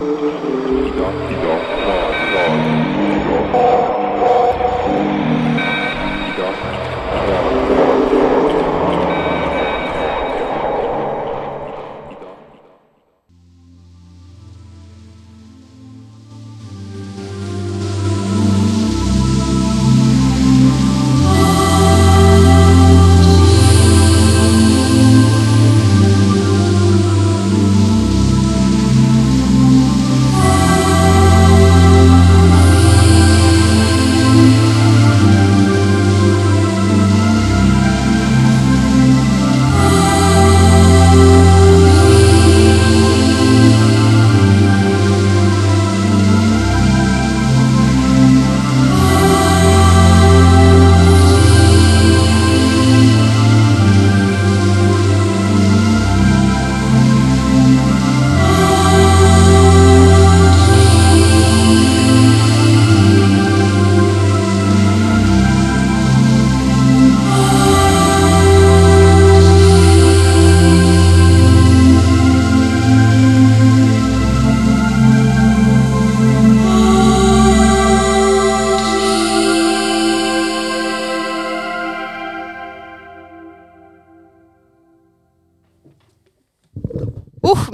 uh,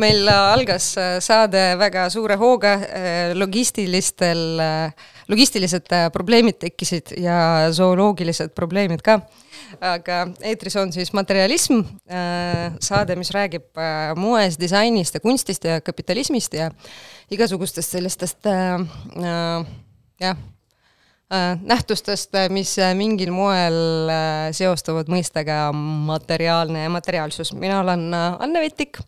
meil algas äh, saade väga suure hooga, äh, logistilistel, äh, logistilised probleemid tekkisid ja zooloogilised probleemid ka. aga eetris on siis Materialism, saade, mis räägib moest, disainist ja kunstist ja kapitalismist ja igasugustest sellistest jah nähtustest, äh, mis äh, mingil moel seostuvad mõistega materiaalne ja materiaalsus. mina olen Anne Vetik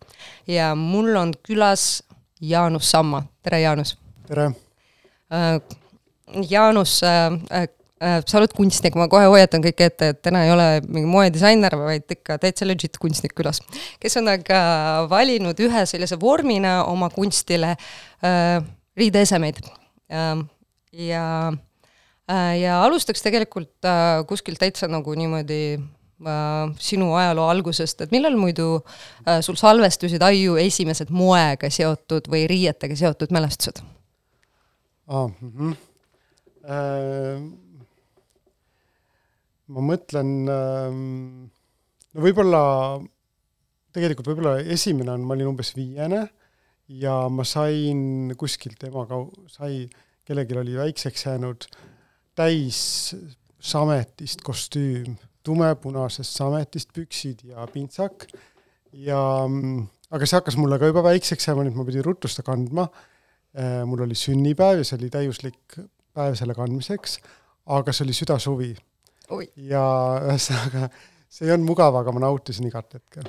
ja mul on külas Jaanus Samma, tere Jaanus! tere! Jaanus, sa oled kunstnik, ma kohe hoiatan kõiki ette, et täna ei ole mingi moedisainer, vaid ikka täitsa legit kunstnik külas, kes on aga valinud ühe sellise vormina oma kunstile riideesemeid ja, ja Äh, ja alustaks tegelikult äh, kuskilt täitsa nagu niimoodi äh, sinu ajaloo algusest, et millal muidu sul salvestusid aiu esimesed moega seotud või riietega seotud mälestused ah,? Mm -hmm. äh, ma mõtlen äh,, no võib-olla, tegelikult võib-olla esimene on, ma olin umbes viiene ja ma sain kuskilt ema kau-, sai, kellelgi oli väikseks jäänud äh, täis sametist kostüüm, tumepunasest sametist püksid ja pintsak ja mm, aga see hakkas mulle ka juba väikseks jääma, nii et ma pidin ruttu seda kandma. Äh, mul oli sünnipäev ja see oli täiuslik päev selle kandmiseks, aga see oli südasuvi. ja ühesõnaga, see ei olnud mugav, aga ma nautisin igat hetke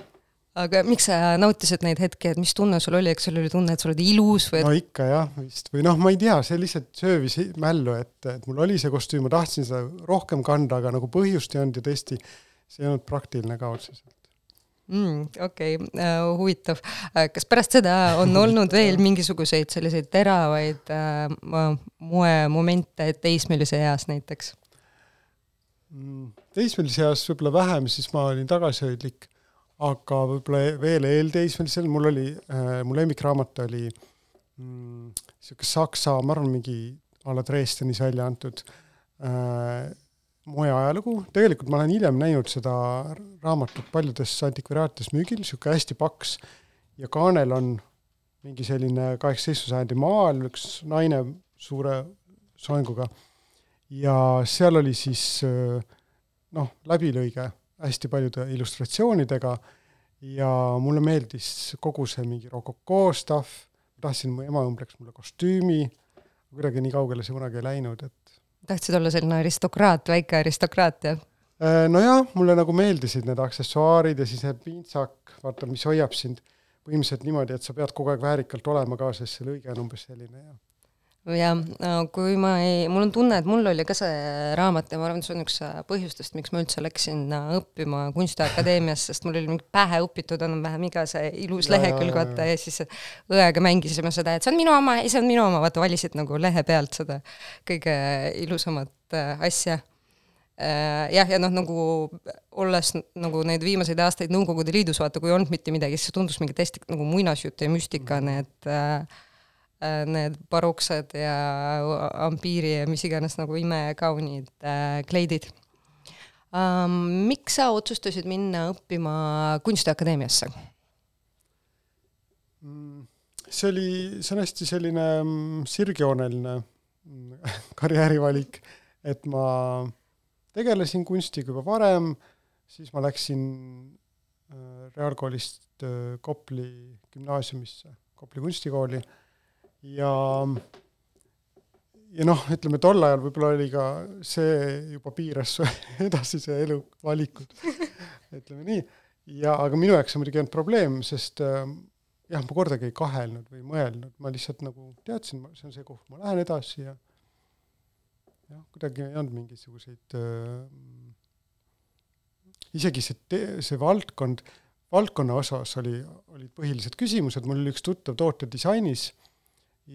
aga miks sa nautisid neid hetki, et mis tunne sul oli, eks sul oli tunne, et sa oled ilus või no ikka jah, vist, või noh, ma ei tea, see lihtsalt söövis mällu, et, et mul oli see kostüüm, ma tahtsin seda rohkem kanda, aga nagu põhjust ei olnud ja tõesti, see ei olnud praktiline ka otseselt mm,. okei okay. uh,, huvitav. Äh, kas pärast seda on olnud veel mingisuguseid selliseid teravaid uh, moemomente teismelise eas näiteks mm,? teismelise eas võib-olla vähem, siis ma olin tagasihoidlik aga võib-olla veel eelteismelisel, mul oli äh,, mu lemmikraamat oli mm, niisugune saksa, ma arvan, mingi a la Dresdenis välja antud äh, moe ajalugu, tegelikult ma olen hiljem näinud seda raamatut paljudes antikvariaatides müügil, niisugune hästi paks, ja kaanel on mingi selline kaheksateistkümnenda sajandi maal üks naine suure soenguga. Ja seal oli siis äh, noh, läbilõige hästi paljude illustratsioonidega ja mulle meeldis kogu see mingi rokokoo stuff, tahtsin, mu ema õmbleks mulle kostüümi, kuidagi nii kaugele see kunagi ei läinud, et tahtsid olla selline aristokraat, väike aristokraat, jah? Äh, nojah, mulle nagu meeldisid need aksessuaarid ja siis see pintsak, vaata, mis hoiab sind põhimõtteliselt niimoodi, et sa pead kogu aeg väärikalt olema ka, sest see lõige on umbes selline ja ja kui ma ei, mul on tunne, et mul oli ka see raamat ja ma arvan, et see on üks äh, põhjustest, miks ma üldse läksin äh, õppima Kunstiakadeemiasse, sest mul oli mingi pähe õpitud enam-vähem iga see ilus lehekülg, vaata, ja siis õega mängisime seda, et see on minu oma ja see on minu oma, vaata, valisid nagu lehe pealt seda kõige ilusamat äh, asja. Jah, ja noh, nagu olles nagu neid viimaseid aastaid Nõukogude Liidus, vaata, kui ei olnud mitte midagi, siis see tundus mingi täiesti nagu muinasjutt ja müstika, need äh, äh, need baroksed ja ampiiri ja mis iganes nagu imekaunid äh, kleidid um,. miks sa otsustasid minna õppima Kunstiakadeemiasse mm,? see oli, see on hästi selline mm, sirgjooneline mm, karjäärivalik, et ma tegelesin kunstiga juba varem, siis ma läksin äh, reaalkoolist äh, Kopli gümnaasiumisse, Kopli kunstikooli ja ja noh, ütleme tol ajal võib-olla oli ka see juba piiras su edasise elu valikud, ütleme nii. ja aga minu jaoks see muidugi ei olnud probleem, sest äh, jah, ma kordagi ei kahelnud või mõelnud, ma lihtsalt nagu teadsin, see on see, kuhu ma lähen edasi ja jah, kuidagi ei olnud mingisuguseid äh, isegi see, see valdkond, valdkonna osas oli, olid põhilised küsimused, mul oli üks tuttav tootedisainis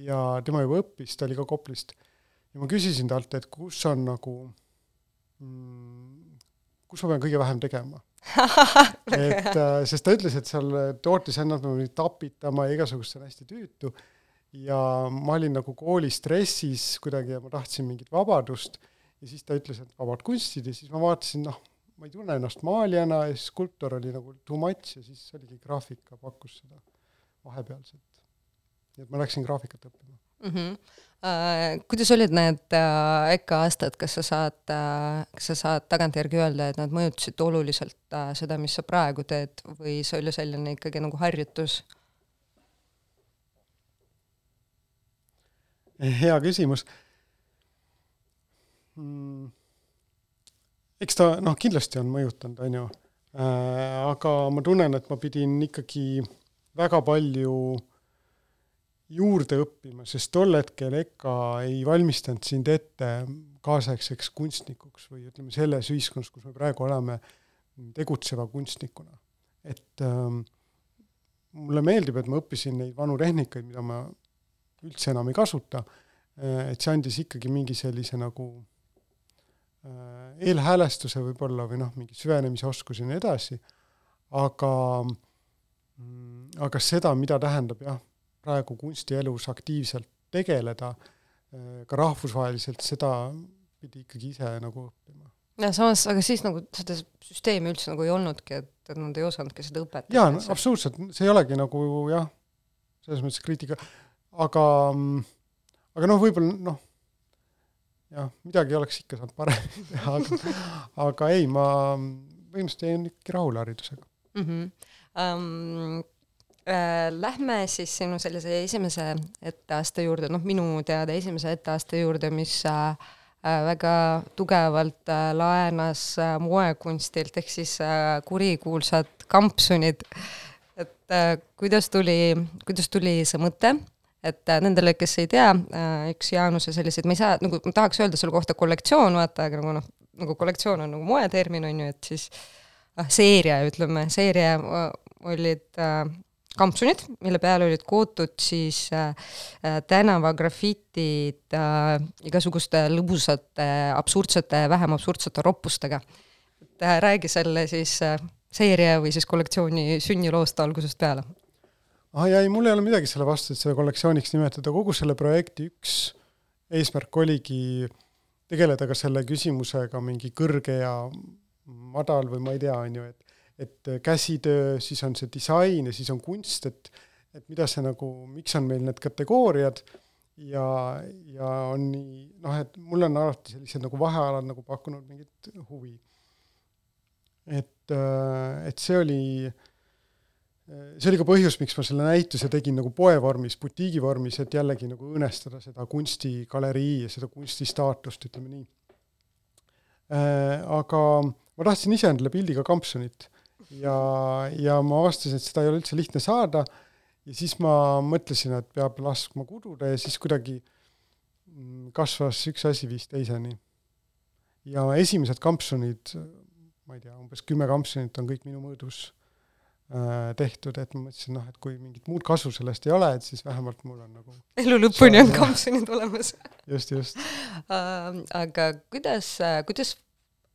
ja tema juba õppis, ta oli ka Koplist, ja ma küsisin talt, et kus on nagu mm,, kus ma pean kõige vähem tegema. Et äh, sest ta ütles, et seal tootedisainil ma pean tapitama ja igasugust, see on hästi tüütu. Ja ma olin nagu kooli stressis kuidagi ja ma tahtsin mingit vabadust. Ja siis ta ütles, et vabad kunstid ja siis ma vaatasin, noh, ma ei tunne ennast maalijana ja siis skulptor oli nagu too much ja siis oligi graafika pakkus seda vahepealset. Nii et ma läksin graafikat õppima mm. -hmm. Uh, kuidas olid need uh, EKA aastad, kas sa saad uh,, kas sa saad tagantjärgi öelda, et nad mõjutasid oluliselt uh, seda, mis sa praegu teed või see oli selline ikkagi nagu harjutus? hea küsimus mm.. eks ta noh, kindlasti on mõjutanud, on ju äh,, aga ma tunnen, et ma pidin ikkagi väga palju juurde õppima, sest tol hetkel EKA ei valmistanud sind ette kaasaegseks kunstnikuks või ütleme, selles ühiskonnas, kus me praegu oleme, tegutseva kunstnikuna. et ähm, mulle meeldib, et ma õppisin neid vanu tehnikaid, mida ma üldse enam ei kasuta, äh, et see andis ikkagi mingi sellise nagu äh, eelhäälestuse võib-olla või noh, mingi süvenemise oskusi ja nii edasi, aga, mm, aga seda, mida tähendab jah, praegu kunstielus aktiivselt tegeleda, äh, ka rahvusvaheliselt, seda pidi ikkagi ise nagu õppima. ja samas, aga siis nagu seda süsteemi üldse nagu ei olnudki, et, et nad ei osanudki seda õpetada. jaa, absoluutselt, see ei olegi nagu jah, selles mõttes kriitika, aga, aga noh, võib-olla noh, jah, midagi oleks ikka saanud paremini teha, aga, aga ei, ma põhimõtteliselt jäin ikkagi rahule haridusega mm. -hmm. Um, Lähme siis sinu sellise esimese etteaste juurde, noh, minu teada esimese etteaste juurde, mis äh, väga tugevalt äh, laenas äh, moekunstilt ehk siis äh, kurikuulsad kampsunid. et äh, kuidas tuli, kuidas tuli see mõte et äh, nendele, kes ei tea, äh, üks Jaanuse selliseid, ma ei saa, nagu ma tahaks öelda selle kohta kollektsioon, vaata, aga nagu noh, nagu kollektsioon on nagu moetermin, on ju, et siis ah, seeria, ütleme, seeria äh, olid äh, kampsunid, mille peal olid kootud siis äh, tänavagrafitid äh, igasuguste lõbusate, absurdsete, vähem absurdsete roppustega. et äh, räägi selle siis äh, seeria või siis kollektsiooni sünniloost algusest peale ah ja ei, mul ei ole midagi selle vastu, et seda kollektsiooniks nimetada, kogu selle projekti üks eesmärk oligi tegeleda ka selle küsimusega mingi kõrge ja madal või ma ei tea, on ju, et et käsitöö, siis on see disain ja siis on kunst, et et mida see nagu, miks on meil need kategooriad ja, ja on nii, noh, et mulle on alati sellised nagu vahealad nagu pakkunud mingit huvi. et, et see oli äh, see oli ka põhjus, miks ma selle näituse tegin nagu poe vormis, butiigi vormis, et jällegi nagu õõnestada seda kunstigalerii ja seda kunsti staatust, ütleme nii. Äh, aga ma tahtsin ise endale pildiga kampsunit ja, ja ma avastasin, et seda ei ole üldse lihtne saada ja siis ma mõtlesin, et peab laskma kududa ja siis kuidagi mm, kasvas üks asi viis teiseni. ja esimesed kampsunid, ma ei tea, umbes kümme kampsunit on kõik minu mõõdus Äh, tehtud, et ma mõtlesin, noh, et kui mingit muud kasu sellest ei ole, et siis vähemalt mul on nagu elu lõpuni on kampsunid olemas just, just uh,. aga kuidas, kuidas äh,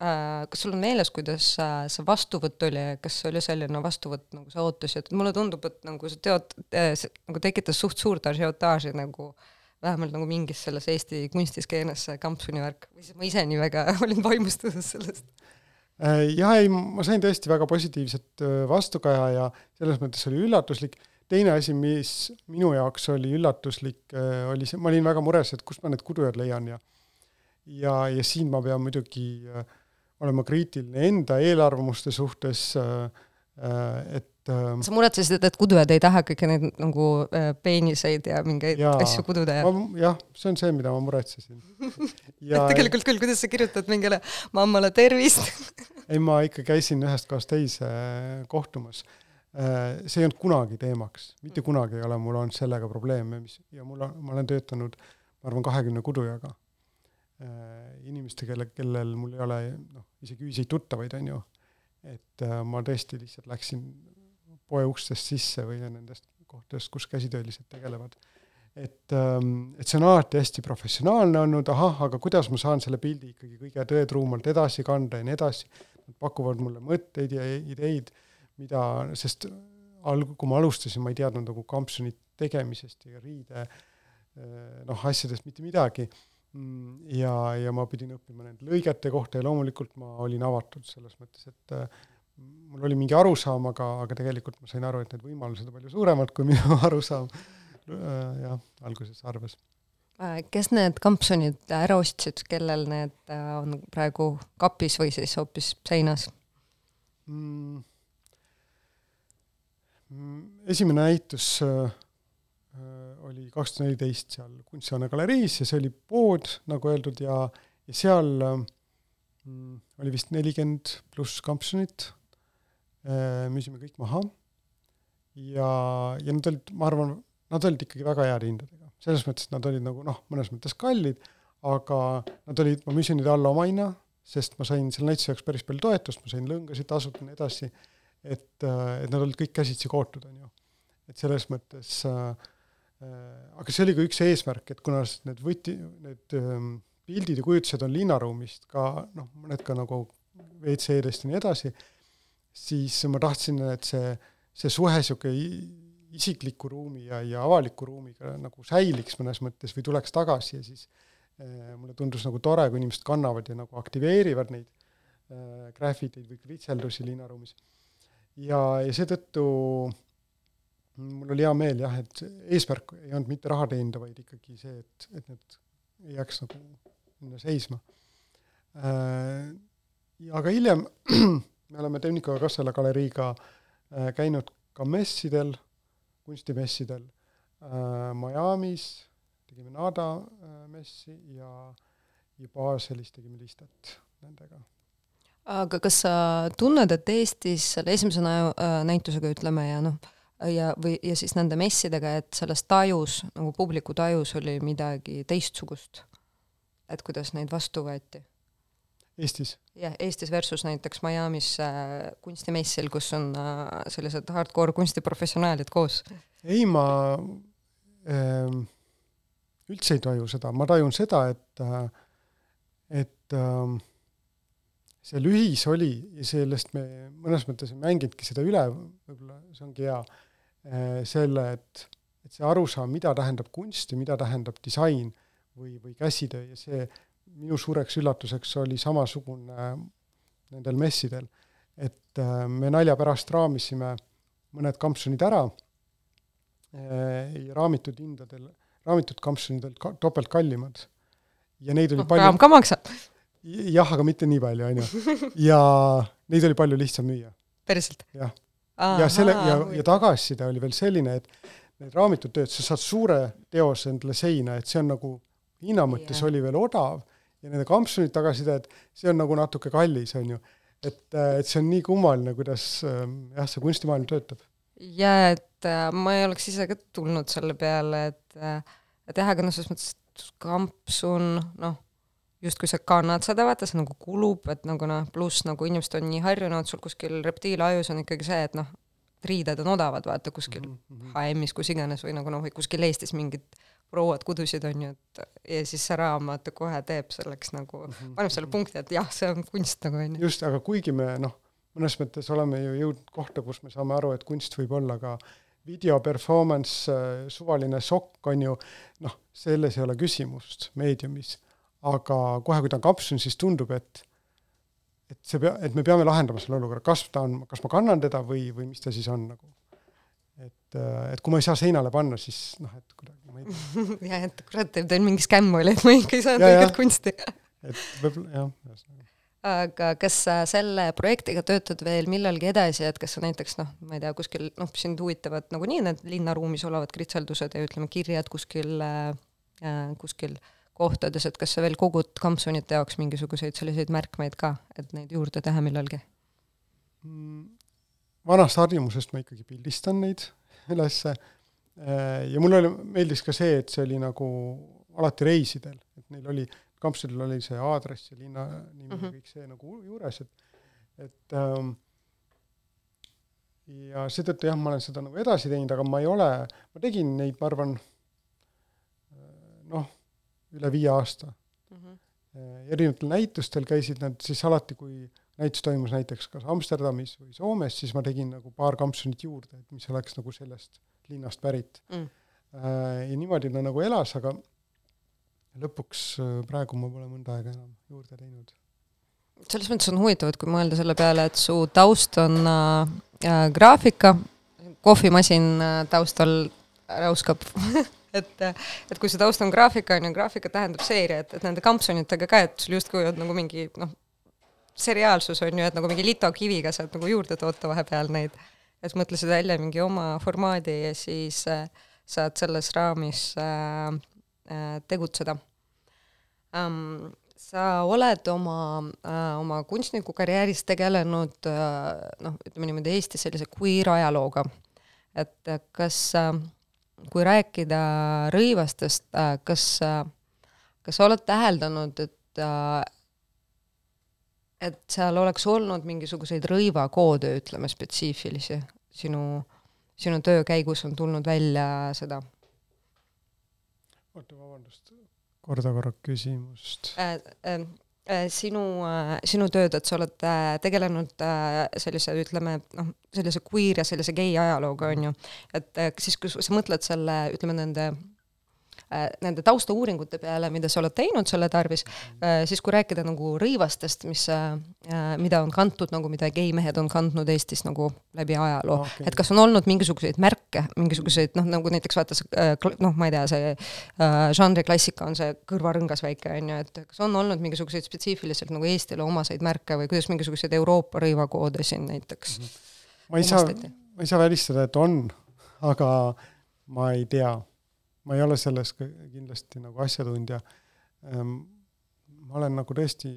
kas sul on meeles, kuidas äh, see vastuvõtt oli, kas oli selline vastuvõtt, nagu sa ootasid, mulle tundub, et nagu see teod äh,, see nagu tekitas suht suurt ažiotaaži nagu vähemalt nagu mingis selles Eesti kunstiskeenes see kampsuni värk. Või siis ma ise nii väga olin vaimustuses sellest. Äh, jah, ei, ma sain tõesti väga positiivset äh, vastukaja ja selles mõttes oli üllatuslik. teine asi, mis minu jaoks oli üllatuslik, äh, oli see, ma olin väga mures, et kust ma need kudujad leian ja ja, ja siin ma pean muidugi olema kriitiline enda eelarvamuste suhtes, et ähm, sa muretsesid, et kudujad ei taha kõiki neid nagu äh, peeniseid ja mingeid ja, asju kududa ja? jah, see on see, mida ma muretsesin. et tegelikult küll, kuidas sa kirjutad mingile mammale tervist ei, ma ikka käisin ühest kohast teise äh, kohtumas. Äh, see ei olnud kunagi teemaks, mitte kunagi ei ole mul olnud sellega probleeme, mis, ja mul on, ma olen töötanud, ma arvan, kahekümne kudujaga. Inimeste, kelle, kellel mul ei ole noh, isegi ühiseid tuttavaid, on ju, et ma tõesti lihtsalt läksin poe ustest sisse või nendest kohtadest, kus käsitöölised tegelevad. et, ähm, et see on alati hästi professionaalne olnud, ahah, aga kuidas ma saan selle pildi ikkagi kõige tõetruumalt edasi kanda ja nii edasi, nad pakuvad mulle mõtteid ja ideid, mida, sest alg-, kui ma alustasin, ma ei teadnud nagu kampsunit tegemisest ja riide äh, noh, asjadest mitte midagi ja, ja ma pidin õppima nende lõigete kohta ja loomulikult ma olin avatud selles mõttes, et äh, mul oli mingi arusaam, aga, aga tegelikult ma sain aru, et need võimalused on palju suuremad, kui minu arusaam äh, jah, alguses arvas. Äh, kes need kampsunid ära ostsid, kellel need on praegu kapis või siis hoopis seinas mm.? mm esimene näitus äh, oli kaks tuhat neliteist seal Kunstihoone galeriis ja see oli pood, nagu öeldud, ja, ja seal äh, oli vist nelikümmend pluss kampsunit Äh, müüsime kõik maha ja, ja nad olid, ma arvan, nad olid ikkagi väga heade hindadega. selles mõttes, et nad olid nagu noh, mõnes mõttes kallid, aga nad olid, ma müüsin neid alla omahinna, sest ma sain selle näituse jaoks päris palju toetust, ma sain lõngasid tasuta ja nii edasi, et, äh, et nad olid kõik käsitsi kootud, on ju. et selles mõttes äh, aga see oli ka üks eesmärk, et kuna need võti, need ähm, pildid ja kujutised on linnaruumist ka noh, mõned ka nagu WC-dest ja nii edasi, siis ma tahtsin, et see, see suhe niisugune isikliku ruumi ja, ja avaliku ruumiga nagu säiliks mõnes mõttes või tuleks tagasi ja siis äh, mulle tundus nagu tore, kui inimesed kannavad ja nagu aktiveerivad neid äh, graffiteid või kritseldusi linnaruumis. ja, ja seetõttu mul oli hea meel jah, et eesmärk ei olnud mitte raha teenida, vaid ikkagi see, et, et need ei jääks nagu minna seisma äh,. aga hiljem me oleme Tehnika Kassela galeriiga äh, käinud ka messidel, kunstimessidel äh, Miami's, tegime Nada äh, messi ja, ja Baselis tegime listet nendega. aga kas sa tunned, et Eestis selle esimese näitusega ütleme ja noh, ja, või, ja siis nende messidega, et selles tajus, nagu publiku tajus oli midagi teistsugust? et kuidas neid vastu võeti? Eestis? jah, Eestis versus näiteks Miami's äh, kunstimessil, kus on äh, sellised hardcore kunstiprofessionaalid koos. ei, ma äh, üldse ei taju seda, ma tajun seda, et äh, et äh, see lühis oli ja sellest me mõnes mõttes ei mänginudki seda üle, võib-olla see ongi hea selle, et, et see arusaam, mida tähendab kunst ja mida tähendab disain või, või käsitöö ja see minu suureks üllatuseks oli samasugune äh, nendel messidel, et äh, me nalja pärast raamisime mõned kampsunid ära äh, ja raamitud hindadel, raamitud kampsunid olid ka topelt kallimad. ja neid oli no, palju raam ka maksab. jah, aga mitte nii palju, on ju. ja neid oli palju lihtsam müüa. päriselt? jah. Ja selle, ja, ja tagasiside oli veel selline, et need raamitud tööd, sa saad suure teose endale seina, et see on nagu hinna mõttes oli veel odav ja nende kampsunid tagasiside, et see on nagu natuke kallis, on ju. et, äh, et see on nii kummaline, kuidas ähm, jah, see kunstimaailm töötab. jaa, et äh, ma ei oleks ise ka tulnud selle peale, et äh, et jah, aga noh, selles mõttes, et kampsun, noh, justkui sa kannad seda, vaata, see nagu kulub, et nagu noh, pluss nagu inimesed on nii harjunud, sul kuskil reptiilajus on ikkagi see, et noh, riided on odavad, vaata kuskil mm -hmm. HM-is, kus iganes või nagu noh, või kuskil Eestis mingid prouad kudusid, on ju, et ja siis see raamat kohe teeb selleks nagu mm, -hmm. paneb selle punkti, et jah, see on kunst nagu, on ju. just, aga kuigi me noh, mõnes mõttes oleme ju jõudnud kohta, kus me saame aru, et kunst võib olla ka video performance, suvaline sokk, on ju, noh, selles ei ole küsimust meediumis. Aga kohe, kui ta on kapsel, siis tundub, et et see pea, et me peame lahendama selle olukorra, kas ta on, kas ma kannan teda või, või mis ta siis on nagu et, äh, et kui ma ei saa seinale panna, siis noh, et kuidagi ma ei tea. jah, et kurat, teil mingi skämm oli, et ma ikka ei saanud õiget kunsti. et võib-olla jah, ühesõnaga aga kas sa selle projektiga töötad veel millalgi edasi, et kas sa näiteks noh, ma ei tea, kuskil noh, sind huvitavad nagunii need linnaruumis olevad kritseldused ja ütleme, kirjad kuskil äh,, kuskil kohtades, et kas sa veel kogud kampsunite jaoks mingisuguseid selliseid märkmeid ka, et neid juurde teha millalgi mm,? vanast harjumusest ma ikkagi pildistan neid ülesse ja mulle oli, meeldis ka see, et see oli nagu alati reisidel, et neil oli, kampsunil oli see aadress ja linna nimi mm -hmm. ja kõik see nagu juures, et et ähm, ja seetõttu jah, ma olen seda nagu edasi teinud, aga ma ei ole, ma tegin neid, ma arvan, noh, üle viie aasta mm. -hmm. erinevatel näitustel käisid nad siis alati, kui näitus toimus näiteks kas Amsterdamis või Soomes, siis ma tegin nagu paar kampsunit juurde, et mis oleks nagu sellest linnast pärit mm.. Äh, ja niimoodi ta nagu elas, aga lõpuks äh, praegu ma pole mõnda aega enam juurde teinud. selles mõttes on huvitav, et kui mõelda selle peale, et su taust on äh graafika, kohvimasin äh, taustal räuskab et, et kui see taust on graafika, on ju, graafika tähendab seeria, et, et nende kampsunitega ka, et sul justkui on nagu mingi noh, seriaalsus on ju, et nagu mingi litokiviga saad nagu juurde toota vahepeal neid, et mõtlesid välja mingi oma formaadi ja siis äh, saad selles raamis äh, äh, tegutseda ähm,. sa oled oma äh,, oma kunstnikukarjääris tegelenud äh, noh, ütleme niimoodi Eestis sellise queer ajalooga, et kas äh, kui rääkida rõivastest äh,, kas äh,, kas sa oled täheldanud, et äh, et seal oleks olnud mingisuguseid rõivakoode, ütleme, spetsiifilisi sinu, sinu töö käigus on tulnud välja seda? oota, vabandust, korda korra küsimust äh,. Äh, äh, sinu äh,, sinu tööd, et sa oled äh, tegelenud äh, sellise, ütleme noh, sellise queer ja sellise gei ajalooga, on ju, et äh, siis, kui sa mõtled selle, ütleme nende Äh, nende taustauuringute peale, mida sa oled teinud selle tarvis, äh, siis kui rääkida nagu rõivastest, mis, äh, mida on kantud nagu, mida geimehed on kandnud Eestis nagu läbi ajaloo okay., et kas on olnud mingisuguseid märke, mingisuguseid noh, nagu näiteks vaata see noh, ma ei tea, see žanriklassika on see kõrvarõngas väike, on ju, et kas on olnud mingisuguseid spetsiifiliselt nagu Eestile omaseid märke või kuidas mingisuguseid Euroopa rõivakoode siin näiteks mm? -hmm. ma ei saa, ma ei saa välistada, et on, aga ma ei tea ma ei ole selles kindlasti nagu asjatundja. Ehm, ma olen nagu tõesti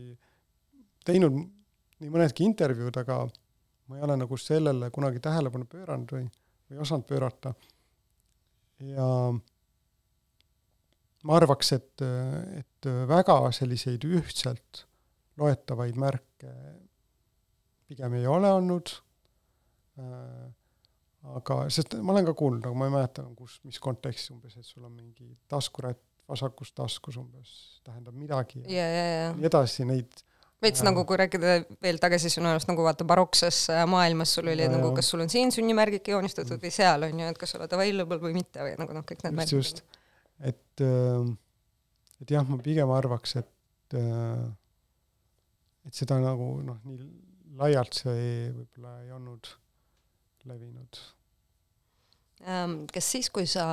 teinud nii mõnedki intervjuud, aga ma ei ole nagu sellele kunagi tähelepanu pööranud või, või osanud pöörata. ja ma arvaks, et, et väga selliseid ühtselt loetavaid märke pigem ei ole olnud äh, aga, sest ma olen ka kuulnud, aga ma ei mäleta, kus, mis kontekstis umbes, et sul on mingi taskurätt vasakus taskus umbes, tähendab midagi ja, ja, ja, ja. nii edasi, neid veits äh, nagu, kui rääkida veel tagasi sinu arust nagu vaata barokses äh, maailmas sul oli nagu, kas sul on siin sünnimärgike joonistatud mm. või seal on ju, et kas sa oled available või mitte või nagu noh, kõik need märgid. just, et, äh, et jah, ma pigem arvaks, et, et seda nagu noh, nii laialt see võib-olla ei olnud levinud. Ähm, kas siis, kui sa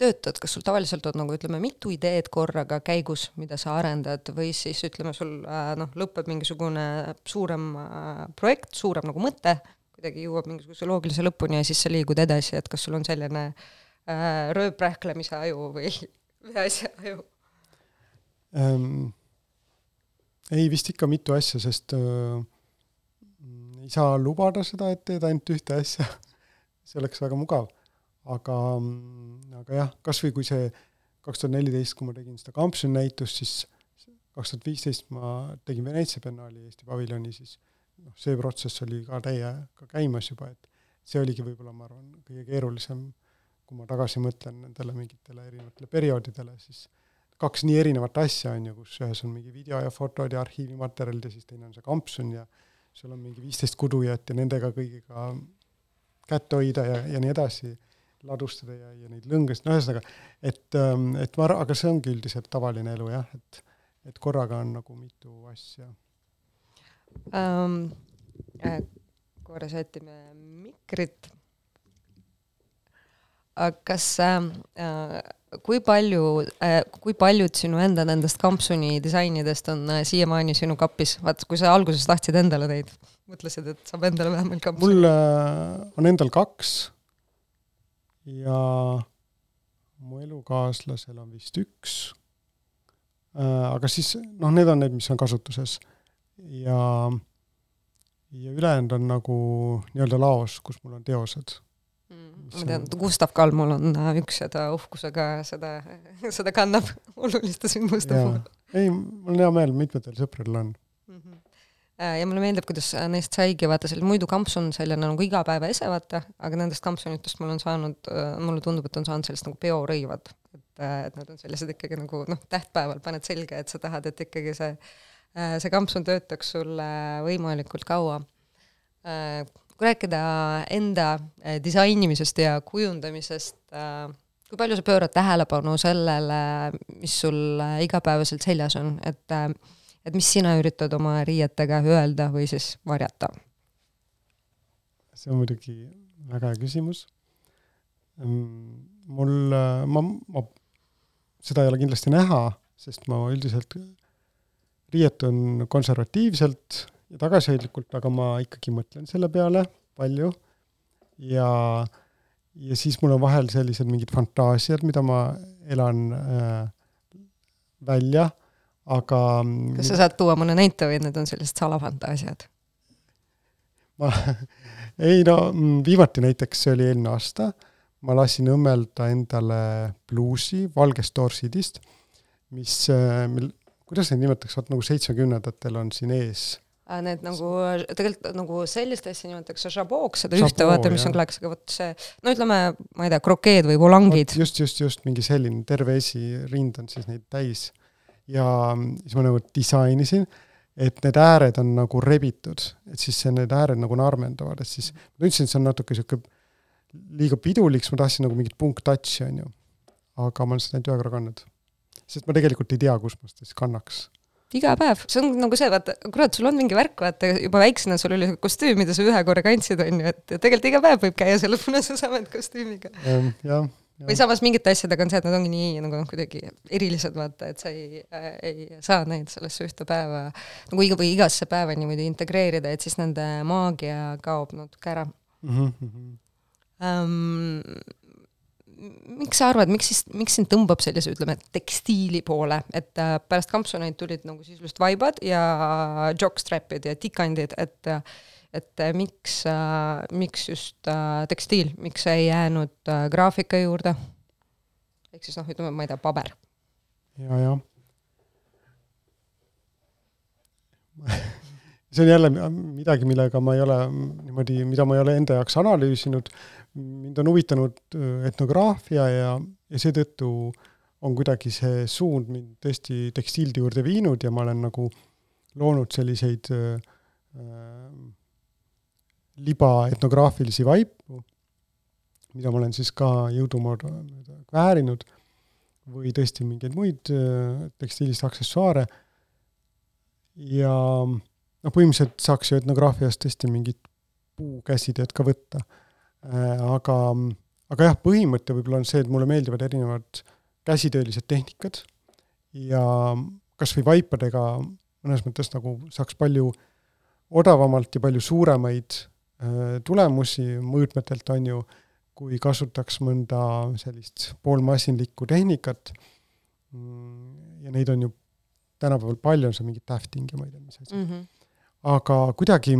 töötad, kas sul tavaliselt on nagu ütleme, mitu ideed korraga käigus, mida sa arendad, või siis ütleme, sul äh, noh, lõpeb mingisugune suurem äh, projekt, suurem nagu mõte, kuidagi jõuab mingisuguse loogilise lõpuni ja siis sa liigud edasi, et kas sul on selline äh, rööprähklemise aju või ühe asja aju ähm,? ei, vist ikka mitu asja, sest äh, ei saa lubada seda, et teed ainult ühte asja see oleks väga mugav. aga, aga jah, kas või kui see kaks tuhat neliteist, kui ma tegin seda kampsuni näitust, siis kaks tuhat viisteist ma tegin Veneetsia biennaali Eesti paviljoni, siis noh, see protsess oli ka täiega käimas juba, et see oligi võib-olla, ma arvan, kõige keerulisem kui ma tagasi mõtlen nendele mingitele erinevatele perioodidele, siis kaks nii erinevat asja, on ju, kus ühes on mingi video ja fotod ja arhiivimaterjalid ja siis teine on see kampsun ja sul on mingi viisteist kudujat ja nendega kõigiga kätt hoida ja, ja nii edasi, ladustada ja, ja neid lõngasid, no ühesõnaga, et, ähm, et ma arvan, aga see ongi üldiselt tavaline elu jah, et, et korraga on nagu mitu asja um,. Äh, korra sätime mikrit. kas äh, äh kui palju äh,, kui paljud sinu enda nendest kampsuni disainidest on äh, siiamaani sinu kapis, vaata kui sa alguses tahtsid endale neid, mõtlesid, et saab endale vähemalt kampsuni? mul äh, on endal kaks ja mu elukaaslasel on vist üks äh,. aga siis noh, need on need, mis on kasutuses ja, ja ülejäänud on nagu nii-öelda laos, kus mul on teosed ma tean, Gustav Kalmul on äh, üks ta uhkusega seda, seda kannab oluliste sündmuste puhul. ei, mul on hea meel, mitmetel sõpradel on mm. -hmm. ja mulle meeldib, kuidas neist saigi, vaata seal muidu kamps on selline nagu igapäeva ese, vaata, aga nendest kampsunitest mul on saanud, mulle tundub, et on saanud sellest nagu peorõivad. et, et nad on sellised ikkagi nagu noh, tähtpäeval paned selga, et sa tahad, et ikkagi see, see kampsun töötaks sulle võimalikult kaua kui rääkida enda äh, disainimisest ja kujundamisest, äh, kui palju sa pöörad tähelepanu sellele, mis sul äh, igapäevaselt seljas on, et, et mis sina üritad oma riietega öelda või siis varjata? see on muidugi väga hea küsimus. Mm, mul, ma, ma, seda ei ole kindlasti näha, sest ma üldiselt riietun konservatiivselt ja tagasihoidlikult, aga ma ikkagi mõtlen selle peale palju ja, ja siis mul on vahel sellised mingid fantaasiad, mida ma elan äh, välja, aga kas sa saad tuua mõne näite või need on sellised salafantaasiad? ma, ei no mm, viimati näiteks, see oli eelmine aasta, ma lasin õmmelda endale pluusi valgest torsidist, mis, äh, mil, kuidas neid nimetatakse, vot nagu seitsmekümnendatel on siin ees need nagu tegelikult nagu sellist asja nimetatakse žabooks, seda Žaboo, ühte vaata, mis on klaaks, aga vot see, no ütleme, ma ei tea, krokeed või volangid. just, just, just mingi selline, terve esirind on siis neid täis. ja siis ma nagu disainisin, et need ääred on nagu rebitud, et siis see, need ääred nagu narmendavad, et siis ma tundsin, et see on natuke sihuke liiga pidulik, siis ma tahtsin nagu mingit punkt-touch'i, on ju. aga ma olen seda ainult ühe korra kandnud. sest ma tegelikult ei tea, kus ma seda siis kannaks iga päev, see on nagu see, vaata, kurat, sul on mingi värk, vaata juba väiksena sul oli kostüüm, mida sa ühe korra kandsid, on ju, et tegelikult iga päev võib käia selle punase samet kostüümiga. jah, jah või samas mingite asjadega on see, et nad ongi nii nagu noh, kuidagi erilised, vaata, et sa ei äh,, ei saa neid sellesse ühte päeva nagu iga või igasse päeva niimoodi integreerida, et siis nende maagia kaob natuke ära mm. -hmm. Um, miks sa arvad, miks siis, miks sind tõmbab sellise, ütleme, tekstiili poole, et äh, pärast kampsuneid tulid nagu sisuliselt vaibad ja jockstrap'id ja tikandid, et et miks äh,, miks just äh, tekstiil, miks ei jäänud äh, graafika juurde? ehk siis noh, ütleme, ma ei tea, paber ja,. jah see on jälle midagi, millega ma ei ole niimoodi, mida ma ei ole enda jaoks analüüsinud, mind on huvitanud äh, etnograafia ja, ja seetõttu on kuidagi see suund mind tõesti tekstiilide juurde viinud ja ma olen nagu loonud selliseid äh, äh libaetnograafilisi vaipu, mida ma olen siis ka jõudumoodi väärinud, või tõesti mingeid muid äh, tekstiilist aksessuaare. Ja noh, põhimõtteliselt saaks ju etnograafiast tõesti mingit puukäsitööd ka võtta. Äh, aga, aga jah, põhimõte võib-olla on see, et mulle meeldivad erinevad käsitöölised tehnikad ja kas või vaipadega mõnes mõttes nagu saaks palju odavamalt ja palju suuremaid äh, tulemusi mõõtmetelt, on ju, kui kasutaks mõnda sellist poolmasinlikku tehnikat mm, ja neid on ju tänapäeval palju, on seal mingid tafting ja ma ei tea, mis asi mm. -hmm. aga kuidagi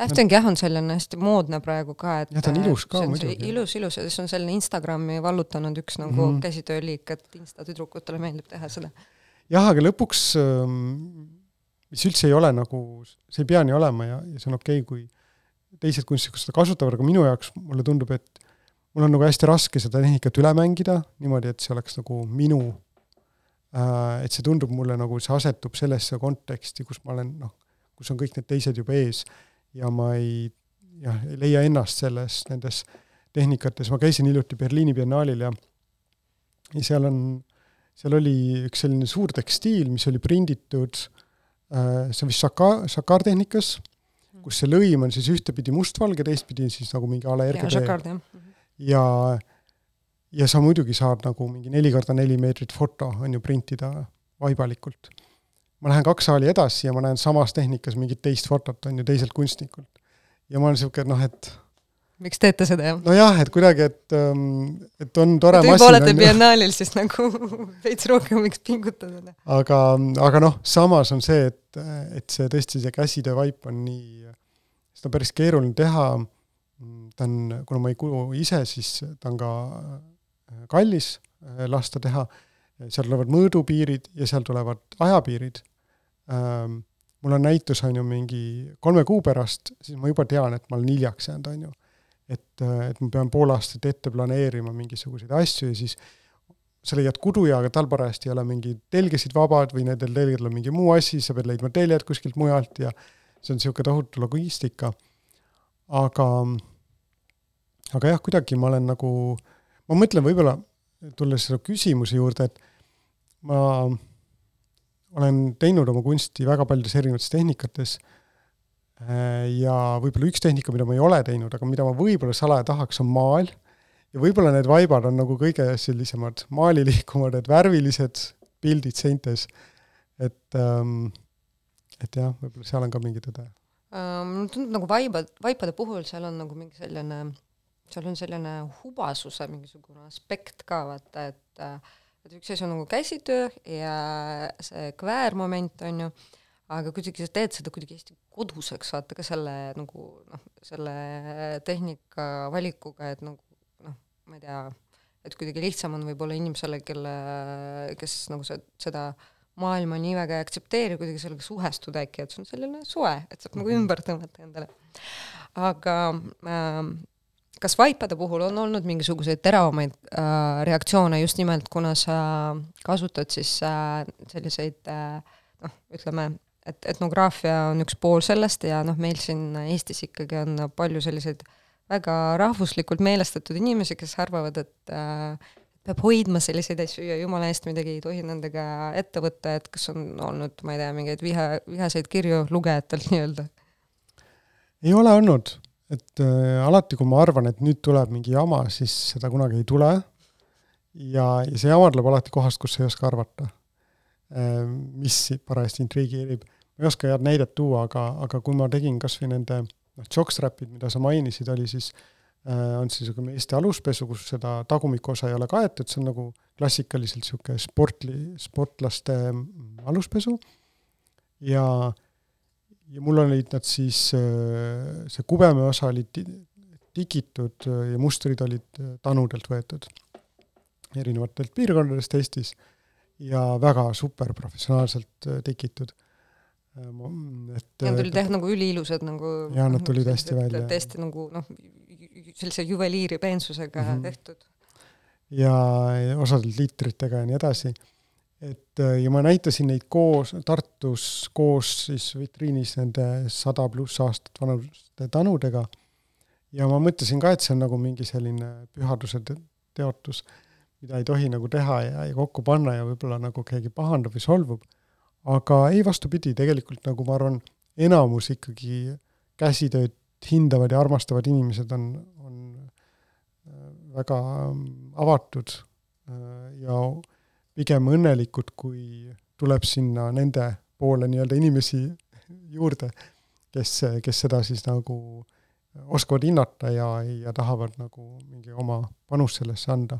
Tähting jah, on selline hästi moodne praegu ka, et jah, ta on ilus ka muidugi. ilus, ilus ja siis on selline Instagrami vallutanud üks nagu mm -hmm. käsitööliik, et insta tüdrukutele meeldib teha seda. jah, aga lõpuks ähm, mis üldse ei ole nagu, see ei pea nii olema ja, ja see on okei okay,, kui teised kunstnikud seda kasutavad, aga minu jaoks mulle tundub, et mul on nagu hästi raske seda tehnikat üle mängida niimoodi, et see oleks nagu minu äh,, et see tundub mulle nagu see asetub sellesse konteksti, kus ma olen noh, kus on kõik need teised juba ees ja ma ei jah, ei leia ennast selles, nendes tehnikates, ma käisin hiljuti Berliini biennaalil ja ja seal on, seal oli üks selline suur tekstiil, mis oli prinditud äh, see on vist Sakar, Sakar-tehnikas, kus see lõim on siis ühtepidi mustvalge, teistpidi siis nagu mingi a la RGB. ja, ja sa muidugi saad nagu mingi neli korda neli meetrit foto, on ju, printida vaibalikult. Ma lähen kaks saali edasi ja ma näen samas tehnikas mingit teist fotot, on ju, teiselt kunstnikult. ja ma olen niisugune noh, et miks teete seda, jah? nojah, et kuidagi, et, ähm, et on tore masin. võib-olla olete biennaalil siis nagu veits rohkem võiks pingutada. Noh. aga, aga noh, samas on see, et, et see tõesti, see käsitöö vaip on nii, seda on päris keeruline teha, ta on, kuna ma ei kuulu ise, siis ta on ka äh, kallis äh, lasta teha, seal tulevad mõõdupiirid ja seal tulevad ajapiirid ähm, mul on näitus, on ju, mingi kolme kuu pärast, siis ma juba tean, et ma olen hiljaks jäänud, on ju et, et ma pean pool aastat ette planeerima mingisuguseid asju ja siis sa leiad kuduja, aga tal parajasti ei ole mingeid telgesid vabad või nendel telgedel on mingi muu asi, sa pead leidma teljed kuskilt mujalt ja see on niisugune tohutu logistika. aga, aga jah, kuidagi ma olen nagu, ma mõtlen võib-olla, tulles selle küsimuse juurde, et ma olen teinud oma kunsti väga paljudes erinevates tehnikates Äh, ja võib-olla üks tehnika, mida ma ei ole teinud, aga mida ma võib-olla salaja tahaks, on maal. ja võib-olla need vaibad on nagu kõige sellisemad maalilikumad, need värvilised pildid seintes. et, ähm, et jah, võib-olla seal on ka mingi tõde uh,. mulle tundub nagu vaibad, vaipade puhul seal on nagu mingi selline, seal on selline hubasuse mingisugune aspekt ka vaata, et et üks asi on nagu käsitöö ja see kväärmoment on ju aga kuidagi sa teed seda kuidagi hästi koduseks, vaata ka selle nagu noh, selle tehnika valikuga, et nagu noh, ma ei tea, et kuidagi lihtsam on võib-olla inimesele, kelle, kes nagu see, seda maailma nii väga ei aktsepteeri, kuidagi sellega suhestuda äkki, et see on selline suve, et saab nagu mhm. ümber tõmmata endale. aga äh, kas vaipade puhul on olnud mingisuguseid teravamaid äh, reaktsioone just nimelt, kuna sa kasutad siis äh, selliseid äh, noh, ütleme et etnograafia on üks pool sellest ja noh, meil siin Eestis ikkagi on palju selliseid väga rahvuslikult meelestatud inimesi, kes arvavad, et äh, peab hoidma selliseid asju ja jumala eest midagi ei tohi nendega ette võtta, et kas on olnud, ma ei tea, mingeid viha, vihaseid kirju lugejatelt nii-öelda? ei ole olnud, et äh, alati, kui ma arvan, et nüüd tuleb mingi jama, siis seda kunagi ei tule. ja, ja see jama tuleb alati kohast, kus sa ei oska arvata. Äh,, mis parajasti intrigeerib. Ma ei oska head näidet tuua, aga, aga kui ma tegin kas või nende noh, jockstrapid, mida sa mainisid, oli siis äh, on siis niisugune Eesti aluspesu, kus seda tagumikosa ei ole kaetud, see on nagu klassikaliselt niisugune sportli, sportlaste mm, aluspesu. Ja ja mul olid nad siis, äh, see kubeme osa oli tigitud ja mustrid olid tanudelt võetud erinevatelt piirkondadest Eestis ja väga super professionaalselt tikitud Äh, et ja nad olid jah nagu üliilusad nagu jaa, nad tulid noh, hästi välja. täiesti nagu noh, sellise juveliiri peensusega mm -hmm. tehtud. ja, ja osadelt liitritega ja nii edasi. Et äh, ja ma näitasin neid koos, Tartus koos siis vitriinis nende sada pluss aastat vanuste tanudega. Ja ma mõtlesin ka, et see on nagu mingi selline pühaduse teotus, mida ei tohi nagu teha ja, ja kokku panna ja võib-olla nagu keegi pahandab või solvub. Aga ei, vastupidi, tegelikult nagu ma arvan, enamus ikkagi käsitööd hindavad ja armastavad inimesed on, on äh, väga ähm, avatud äh, ja pigem õnnelikud, kui tuleb sinna nende poole nii-öelda inimesi juurde, kes, kes seda siis nagu oskavad hinnata ja, ja tahavad nagu mingi oma panust sellesse anda.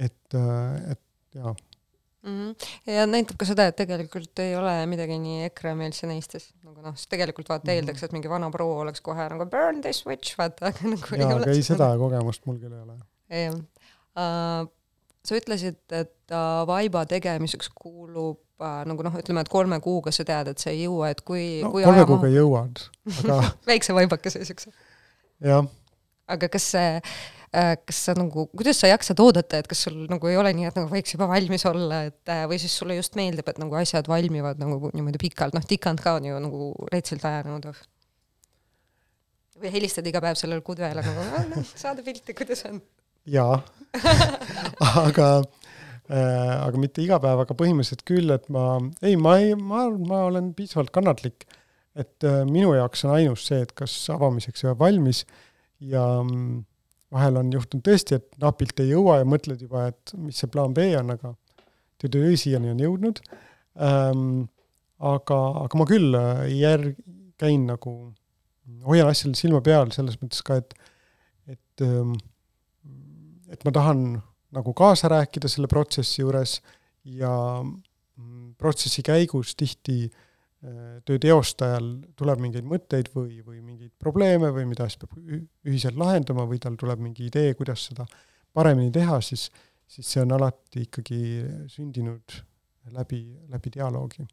et, et jaa mm. -hmm. ja näitab ka seda, et tegelikult ei ole midagi nii EKRE-meelsen Eestis, nagu noh, sest tegelikult vaata mm -hmm. eeldaks, et mingi vana proua oleks kohe nagu burn this witch, vaata, aga nagu jaa, aga ei, seda kogemust mul küll ei ole. jah uh,. Sa ütlesid, et uh, vaiba tegemiseks kuulub uh, nagu noh, ütleme, et kolme kuuga sa tead, et sa ei jõua, et kui no, kui kolme kuuga jõuad, aga väikse vaibakese siukse. jah. aga kas see äh, kas sa nagu, kuidas sa jaksad oodata, et kas sul nagu ei ole nii, et nagu võiks juba valmis olla, et äh, või siis sulle just meeldib, et nagu asjad valmivad nagu niimoodi pikalt, noh, tikand ka on ju nagu retsilt aja nõudev või helistad iga päev sellele kudvele nagu, saada pilti, kuidas on? Jaa aga äh,, aga mitte iga päev, aga põhimõtteliselt küll, et ma, ei, ma ei, ma, ma olen piisavalt kannatlik. et äh, minu jaoks on ainus see, et kas avamiseks jääb valmis ja mm, vahel on juhtunud tõesti, et napilt ei jõua ja mõtled juba, et mis see plaan B on, aga töö siiani on jõudnud ähm,. aga, aga ma küll äh, järg-, käin nagu hoian asjal silma peal selles mõttes ka, et, et, ähm, et ma tahan nagu kaasa rääkida selle protsessi juures ja mm, protsessi käigus tihti äh, töö teostajal tuleb mingeid mõtteid või, või mingeid probleeme või mida siis peab ühiselt lahendama või tal tuleb mingi idee, kuidas seda paremini teha, siis, siis see on alati ikkagi sündinud läbi, läbi dialoogi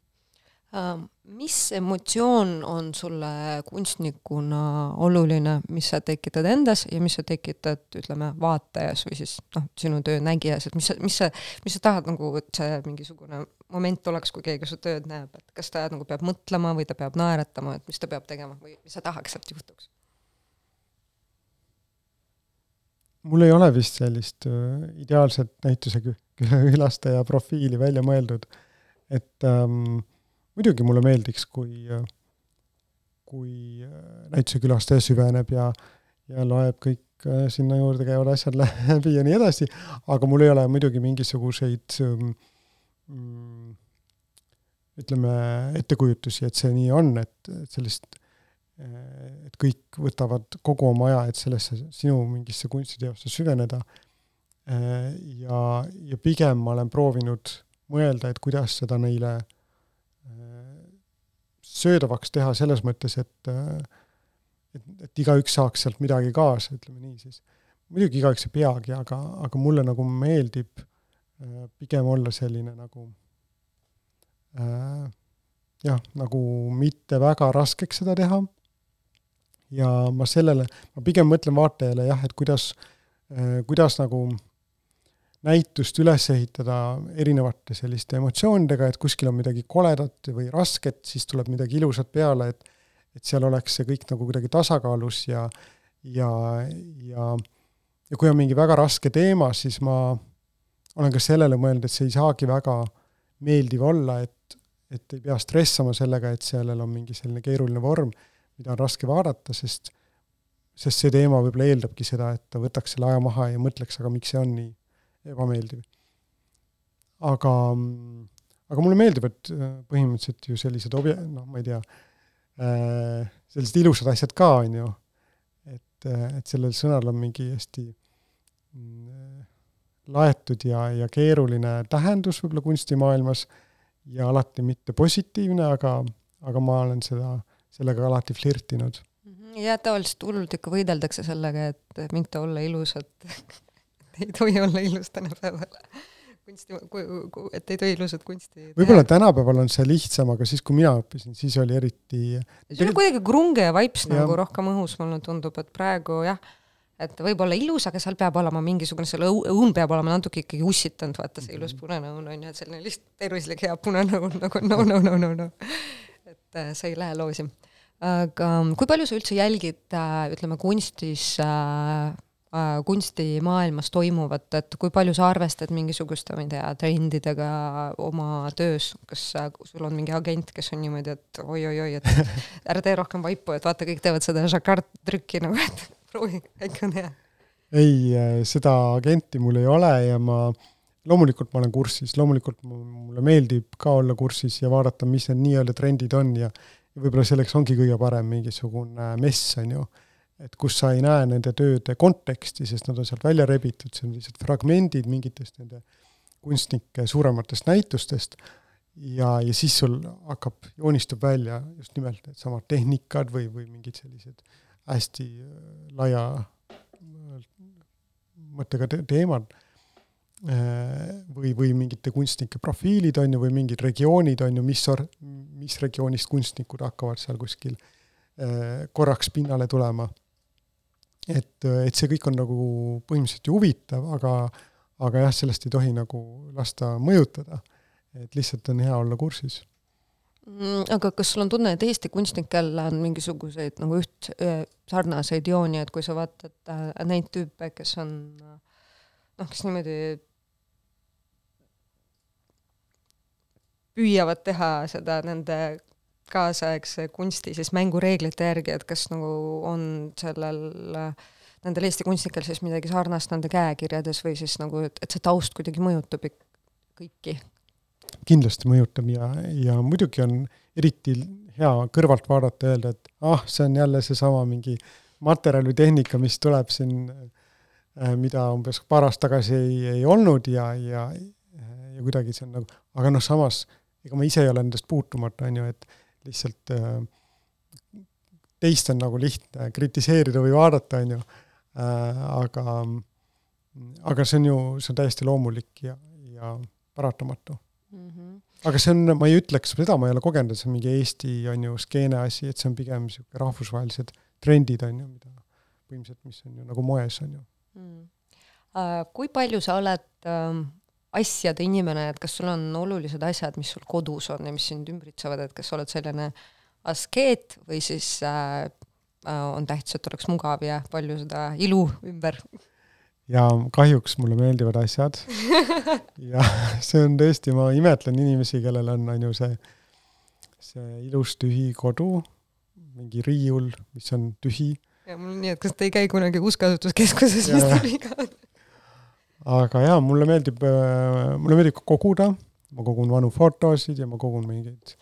mis emotsioon on sulle kunstnikuna oluline, mis sa tekitad endas ja mis sa tekitad, ütleme, vaatajas või siis noh, sinu töö nägijas, et mis sa, mis sa, mis sa tahad nagu, et see mingisugune moment oleks, kui keegi su tööd näeb, et kas ta nagu peab mõtlema või ta peab naeratama, et mis ta peab tegema või mis sa tahaks, et juhtuks? mul ei ole vist sellist äh, ideaalset näituse külastaja profiili välja mõeldud, et ähm, muidugi mulle meeldiks, kui, kui näituse külastaja süveneb ja, ja loeb kõik äh, sinna juurde käivad asjad läbi ja nii edasi, aga mul ei ole muidugi mingisuguseid mm, ütleme, ettekujutusi, et see nii on, et sellist, et kõik võtavad kogu oma aja, et sellesse sinu mingisse kunstiteosse süveneda. ja, ja pigem ma olen proovinud mõelda, et kuidas seda neile äh, söödavaks teha selles mõttes, et et, et igaüks saaks sealt midagi kaasa, ütleme nii siis. muidugi igaüks ei peagi, aga, aga mulle nagu meeldib äh, pigem olla selline nagu äh, jah, nagu mitte väga raskeks seda teha ja ma sellele, ma pigem mõtlen vaatajale jah, et kuidas, äh, kuidas nagu äh, näitust üles ehitada erinevate selliste emotsioonidega, et kuskil on midagi koledat või rasket, siis tuleb midagi ilusat peale, et et seal oleks see kõik nagu kuidagi tasakaalus ja ja, ja ja kui on mingi väga raske teema, siis ma olen ka sellele mõelnud, et see ei saagi väga meeldiv olla, et, et ei pea stressama sellega, et sellel on mingi selline keeruline vorm, mida on raske vaadata, sest sest see teema võib-olla eeldabki seda, et ta võtaks selle aja maha ja mõtleks, aga miks see on nii ebameeldiv. aga, aga mulle meeldib, et äh, põhimõtteliselt ju sellised obje-, noh, ma ei tea äh,, sellised ilusad asjad ka, on ju, et, äh, et sellel sõnal on mingi hästi mm, laetud ja, ja keeruline tähendus võib-olla kunstimaailmas ja alati mitte positiivne, aga, aga ma olen seda, sellega alati flirtinud. ja tavaliselt hullult ikka võideldakse sellega, et mitte olla ilusad ei tohi olla ilus tänapäeval kunsti, et ei tohi ilusat kunsti võib-olla tänapäeval on see lihtsam, aga siis, kui mina õppisin, siis oli eriti see on kuidagi krunge ja vibes ja. nagu rohkem õhus, mulle tundub, et praegu jah, et võib olla ilus, aga seal peab olema mingisugune, seal õun peab olema natuke ikkagi ussitanud, vaata see ilus mhm. punane õun on ju, et selline lihtsalt tervislik hea punane õun nagu no, no, no, no, no. et äh, see ei lähe loosi. aga kui palju sa üldse jälgid äh,, ütleme kunstis Äh, kunstimaailmas toimuvat, et kui palju sa arvestad mingisuguste, ma ei tea, trendidega oma töös, kas sul on mingi agent, kes on niimoodi, et oi-oi-oi, et ära tee rohkem vaipu, et vaata, kõik teevad seda Jacquard trükki nagu, et proovi, äkki on hea. ei, äh, seda agenti mul ei ole ja ma loomulikult ma olen kursis, loomulikult mulle meeldib ka olla kursis ja vaadata, mis need nii-öelda trendid on ja võib-olla selleks ongi kõige parem mingisugune mess, on ju et kus sa ei näe nende tööde konteksti, sest nad on sealt välja rebitud, see on lihtsalt fragmendid mingitest nende kunstnike suurematest näitustest. Ja, ja siis sul hakkab, joonistub välja just nimelt needsamad tehnikad või, või mingid sellised hästi äh, laia äh, mõttega te teemad äh, või, või mingite kunstnike profiilid, on ju, või mingid regioonid, on ju, mis mis regioonist kunstnikud hakkavad seal kuskil korraks pinnale tulema et, et see kõik on nagu põhimõtteliselt ju huvitav, aga, aga jah, sellest ei tohi nagu lasta mõjutada. et lihtsalt on hea olla kursis mm,. aga kas sul on tunne, et Eesti kunstnikel on mingisuguseid nagu üht, sarnaseid jooni, et kui sa vaatad äh, neid tüüpe, kes on noh, kes niimoodi püüavad teha seda nende kaasaegse kunsti siis mängureeglite järgi, et kas nagu on sellel nendel Eesti kunstnikel siis midagi sarnast nende käekirjades või siis nagu, et, et see taust kuidagi mõjutab kõiki? kindlasti mõjutab ja, ja muidugi on eriti hea kõrvalt vaadata ja öelda, et ah, see on jälle seesama mingi materjal või tehnika, mis tuleb siin, äh, mida umbes paar aastat tagasi ei, ei olnud ja, ja, ja kuidagi see on nagu, aga noh, samas ega ma ise ei ole nendest puutumata, on ju, et lihtsalt äh, teist on nagu lihtne kritiseerida või vaadata, on ju, äh, aga, aga see on ju, see on täiesti loomulik ja, ja paratamatu mm. -hmm. aga see on, ma ei ütleks seda, ma ei ole kogenud, et see on mingi Eesti, on ju, skeene asi, et see on pigem niisugune rahvusvahelised trendid, on ju, mida põhimõtteliselt, mis on ju nagu moes, on ju mm.. Uh, kui palju sa oled uh, asjade inimene, et kas sul on olulised asjad, mis sul kodus on ja mis sind ümbritsevad, et kas sa oled selline askeet või siis äh, äh, on tähtis, et oleks mugav ja palju seda ilu ümber? ja kahjuks mulle meeldivad asjad ja see on tõesti, ma imetlen inimesi, kellel on, on ju see, see ilus tühi kodu, mingi riiul, mis on tühi. ja mul on nii, et kas te ei käi kunagi kuskasutuskeskuses, mis teil viga on? Aga jaa, mulle meeldib, äh, mulle meeldib ka koguda, ma kogun vanu fotosid ja ma kogun mingeid,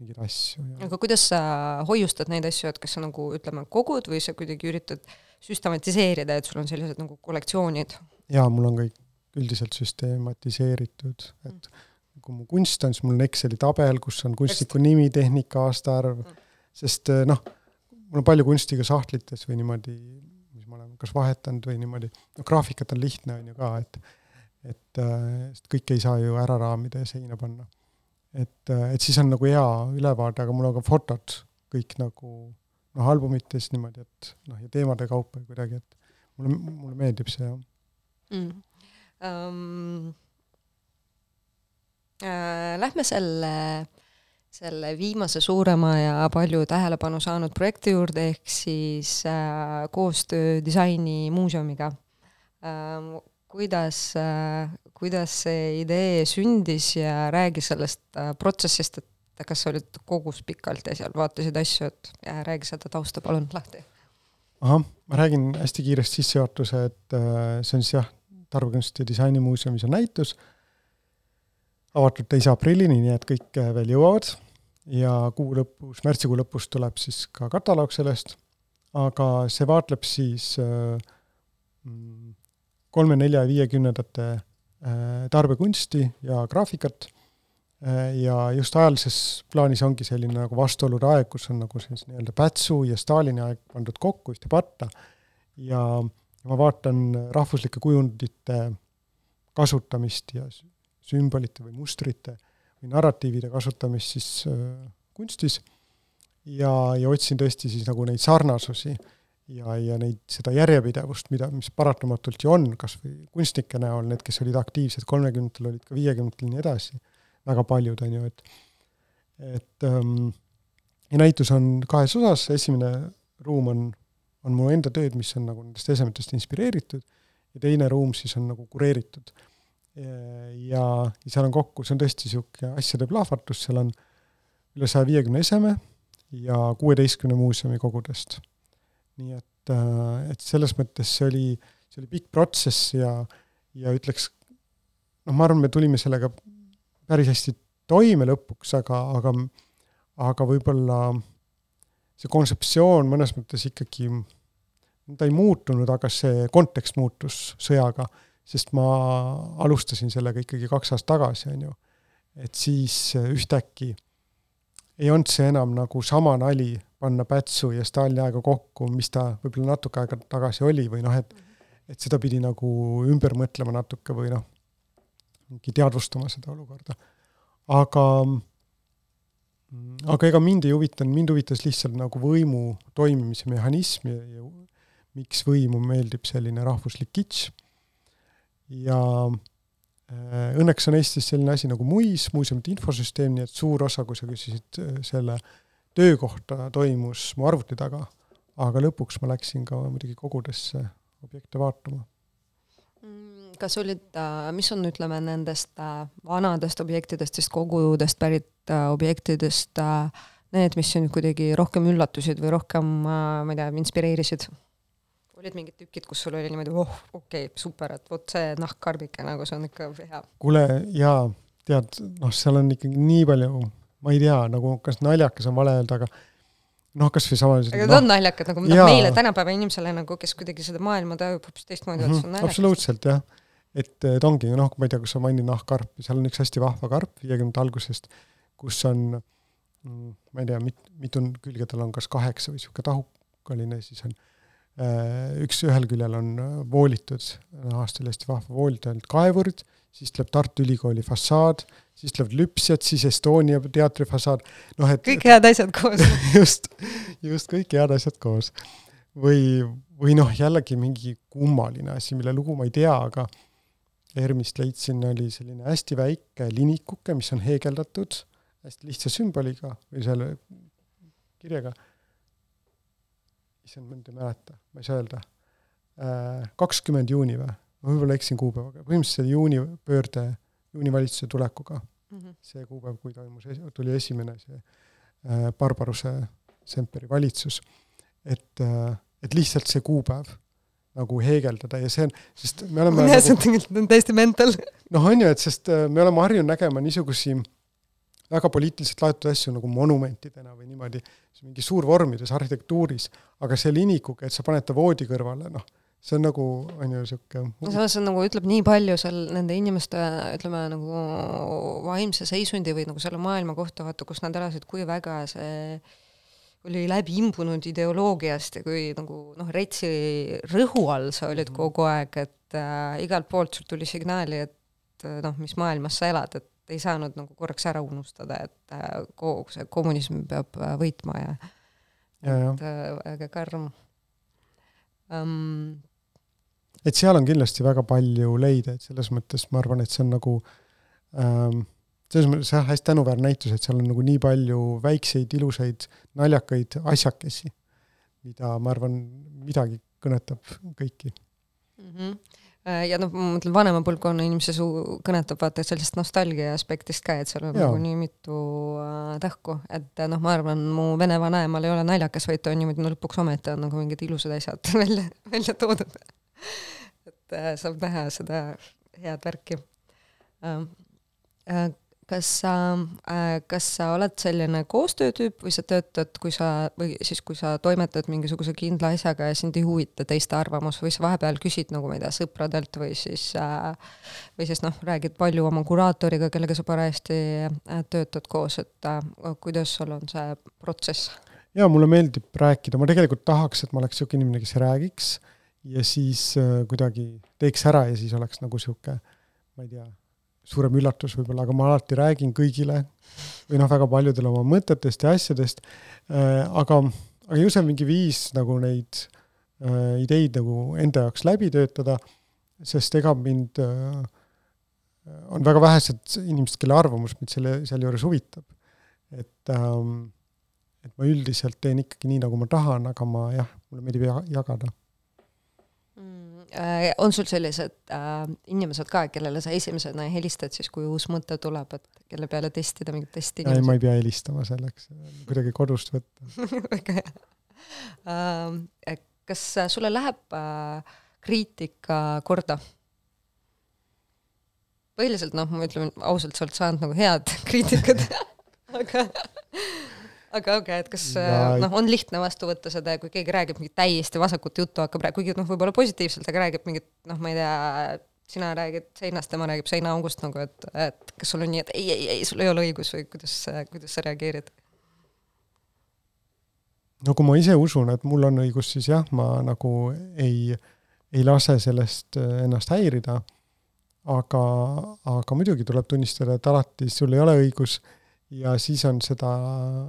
mingeid asju. aga kuidas sa hoiustad neid asju, et kas sa nagu ütleme, kogud või sa kuidagi üritad süstematiseerida, et sul on sellised nagu kollektsioonid? jaa, mul on kõik üldiselt süstematiseeritud, et kui mu kunst on, siis mul on Exceli tabel, kus on kunstniku nimi, tehnika, aastaarv, mm. sest äh, noh, mul on palju kunsti ka sahtlites või niimoodi kas vahetanud või niimoodi, no graafikat on lihtne, on ju ka, et et, äh, sest kõike ei saa ju ära raamida ja seina panna. et, äh, et siis on nagu hea ülevaade, aga mul on ka fotod kõik nagu noh, albumites niimoodi, et noh, ja teemade kaupa kuidagi, et mulle, mulle meeldib see, jah. Mm.. Um, äh, lähme selle selle viimase suurema ja palju tähelepanu saanud projekti juurde, ehk siis äh, koostöö disainimuuseumiga äh,. kuidas äh,, kuidas see idee sündis ja räägi sellest äh, protsessist, et kas sa olid kogus pikalt ja seal vaatasid asju, et ja räägi seda tausta palun lahti. ahah, ma räägin hästi kiiresti sissejuhatuse, et äh, see on siis jah, Tarvakunsti disainimuuseumis on näitus avatud teise aprillini, nii et kõik äh, veel jõuavad ja kuu lõpus, märtsikuu lõpus tuleb siis ka kataloog sellest, aga see vaatleb siis äh, kolme, nelja ja viiekümnendate äh, tarbekunsti ja graafikat. Äh, ja just ajalises plaanis ongi selline nagu vastuolude aeg, kus on nagu siis nii-öelda Pätsu ja Stalini aeg pandud kokku ühte patta. Ja ma vaatan rahvuslike kujundite kasutamist ja sümbolite või mustrite või narratiivide kasutamist siis äh, kunstis. Ja, ja otsin tõesti siis nagu neid sarnasusi ja, ja neid, seda järjepidevust, mida, mis paratamatult ju on, kas või kunstnike näol, need, kes olid aktiivsed kolmekümnendatel, olid ka viiekümnendatel ja nii edasi, väga paljud, on ju, et et ähm, ja näitus on kahes osas, esimene ruum on, on mu enda tööd, mis on nagu nendest esemetest inspireeritud, ja teine ruum siis on nagu kureeritud ja, ja seal on kokku, see on tõesti niisugune asjade plahvatus, seal on üle saja viiekümne eseme ja kuueteistkümne muuseumi kogudest. nii et, äh, et selles mõttes see oli, see oli pikk protsess ja, ja ütleks, noh, ma arvan, me tulime sellega päris hästi toime lõpuks, aga, aga, aga võib-olla see kontseptsioon mõnes mõttes ikkagi, ta ei muutunud, aga see kontekst muutus sõjaga sest ma alustasin sellega ikkagi kaks aastat tagasi, on ju. et siis äh, ühtäkki ei olnud see enam nagu sama nali panna Pätsu ja Stalini aega kokku, mis ta võib-olla natuke aega tagasi oli või noh, et et seda pidi nagu ümber mõtlema natuke või noh, mingi teadvustama seda olukorda. aga, aga ega mind ei huvitanud, mind huvitas lihtsalt nagu võimu toimimise mehhanism ja, ja miks võimu meeldib selline rahvuslik kitš ja äh, õnneks on Eestis selline asi nagu MUIS, muuseumide infosüsteem, nii et suur osa, kui sa küsisid äh, selle töökohta, toimus mu arvuti taga, aga lõpuks ma läksin ka muidugi kogudesse objekte vaatama mm, kas olid, mis on, ütleme, nendest vanadest objektidest, siis kogudest pärit objektidest need, mis sind kuidagi rohkem üllatusid või rohkem, ma ei tea, inspireerisid? Olid mingid tükid, kus sul oli niimoodi, oh, okei okay,, super, et vot see nahkkarbike nagu, see on ikka hea. kuule, jaa, tead, noh, seal on ikkagi nii palju, ma ei tea, nagu kas naljakas on vale öelda, aga noh, kas või sama aga need no, on naljakad, nagu noh, meile tänapäeva inimesele nagu, kes kuidagi seda maailma tajub hoopis teistmoodi mm, -hmm, see on naljakas. absoluutselt, jah. et, et ongi, noh, ma ei tea, kas sa mainid nahkkarpi, seal on üks hästi vahva karp viiekümnendate algusest, kus on mm, ma ei tea, mit-, mitu külge tal on, kas kaheksa või niisugune tahukaline, siis on äh, üks, ühel küljel on äh, voolitud, aastal hästi vahva voolitud ainult kaevurid, siis tuleb Tartu Ülikooli fassaad, siis tuleb Lüpsjad, siis Estonia teatri fassaad, noh et kõik head asjad koos. Just, just kõik head asjad koos. või, või noh, jällegi mingi kummaline asi, mille lugu ma ei tea, aga ERM-ist leidsin, oli selline hästi väike linikuke, mis on heegeldatud hästi lihtsa sümboliga või selle kirjaga, issand, ma nüüd ei mäleta, ma ei saa öelda, äh, kakskümmend juuni või, ma võib-olla eksin kuupäevaga, põhimõtteliselt juunipöörde, juunivalitsuse tulekuga mm, -hmm. see kuupäev, kui toimus, tuli esimene see äh, Barbaruse Semperi valitsus, et, äh, et lihtsalt see kuupäev nagu heegeldada ja see on, sest me oleme jah nagu,, see on tegelikult täiesti mental. noh, on ju, et sest me oleme harjunud nägema niisugusi väga poliitiliselt laetud asju nagu monumentidena või niimoodi, mingi suurvormides arhitektuuris, aga see linikuga, et sa paned ta voodi kõrvale, noh, see on nagu, on ju niisugune no see on nagu, ütleb nii palju seal nende inimeste, ütleme nagu vaimse seisundi või nagu selle maailma kohta, vaata, kus nad elasid, kui väga see oli läbi imbunud ideoloogiast ja kui nagu noh, retsi rõhu all sa olid mhm. kogu aeg, et äh, igalt poolt sul tuli signaali, et äh, noh, mis maailmas sa elad, et ei saanud nagu korraks ära unustada, et äh, kogu see kommunism peab äh, võitma ja, ja et äh, väga karm um,. et seal on kindlasti väga palju leida, et selles mõttes ma arvan, et see on nagu ähm, selles mõttes jah, hästi tänuväärne näitus, et seal on nagu nii palju väikseid ilusaid naljakaid asjakesi, mida ma arvan, midagi kõnetab kõiki mm. -hmm Äh, ja noh, ma mõtlen, vanema põlvkonna inimese suu kõnetab vaata sellest nostalgia aspektist ka, et seal on nagu nii mitu äh, tähku, et äh, noh, ma arvan, mu vene vanaemal ei ole naljakas, vaid ta on niimoodi, no lõpuks ometi on nagu mingid ilusad asjad välja, välja toodud. et äh, saab näha seda head värki äh,. Äh, kas sa, äh, kas sa oled selline koostöötüüp või sa töötad, kui sa, või siis, kui sa toimetad mingisuguse kindla asjaga ja sind ei huvita teiste arvamus või sa vahepeal küsid nagu, ma ei tea, sõpradelt või siis, äh, või siis noh, räägid palju oma kuraatoriga, kellega sa parajasti äh, töötad koos, et kuidas sul on see protsess? jaa, mulle meeldib rääkida, ma tegelikult tahaks, et ma oleks niisugune inimene, kes räägiks ja siis kuidagi teeks ära ja siis oleks nagu niisugune, ma ei tea suurem üllatus võib-olla, aga ma alati räägin kõigile või noh, väga paljudele oma mõtetest ja asjadest, äh, aga, aga ju see on mingi viis nagu neid äh, ideid nagu enda jaoks läbi töötada, sest ega mind äh, on väga vähesed inimesed, kelle arvamus mind selle, sealjuures huvitab. et ähm, et ma üldiselt teen ikkagi nii, nagu ma tahan, aga ma jah, mulle meeldib jagada on sul sellised äh, inimesed ka, kellele sa esimesena helistad siis, kui uus mõte tuleb, et kelle peale testida mingit testi? ei, ma ei pea helistama selleks, kuidagi kodust võtta väga hea äh,. kas sulle läheb äh, kriitika korda? põhiliselt noh, ma ütlen ausalt, sa oled saanud nagu head kriitikat aga aga okay,, et kas ja... noh, on lihtne vastu võtta seda, kui keegi räägib mingit täiesti vasakut juttu, hakkab kuigi noh, võib-olla positiivselt, aga räägib mingit noh, ma ei tea, sina räägid seinast, tema räägib seinaaugust nagu, et, et kas sul on nii, et ei, ei, ei, sul ei ole õigus või kuidas, kuidas sa reageerid? no kui ma ise usun, et mul on õigus, siis jah, ma nagu ei, ei lase sellest äh, ennast häirida, aga, aga muidugi tuleb tunnistada, et alati sul ei ole õigus ja siis on seda äh,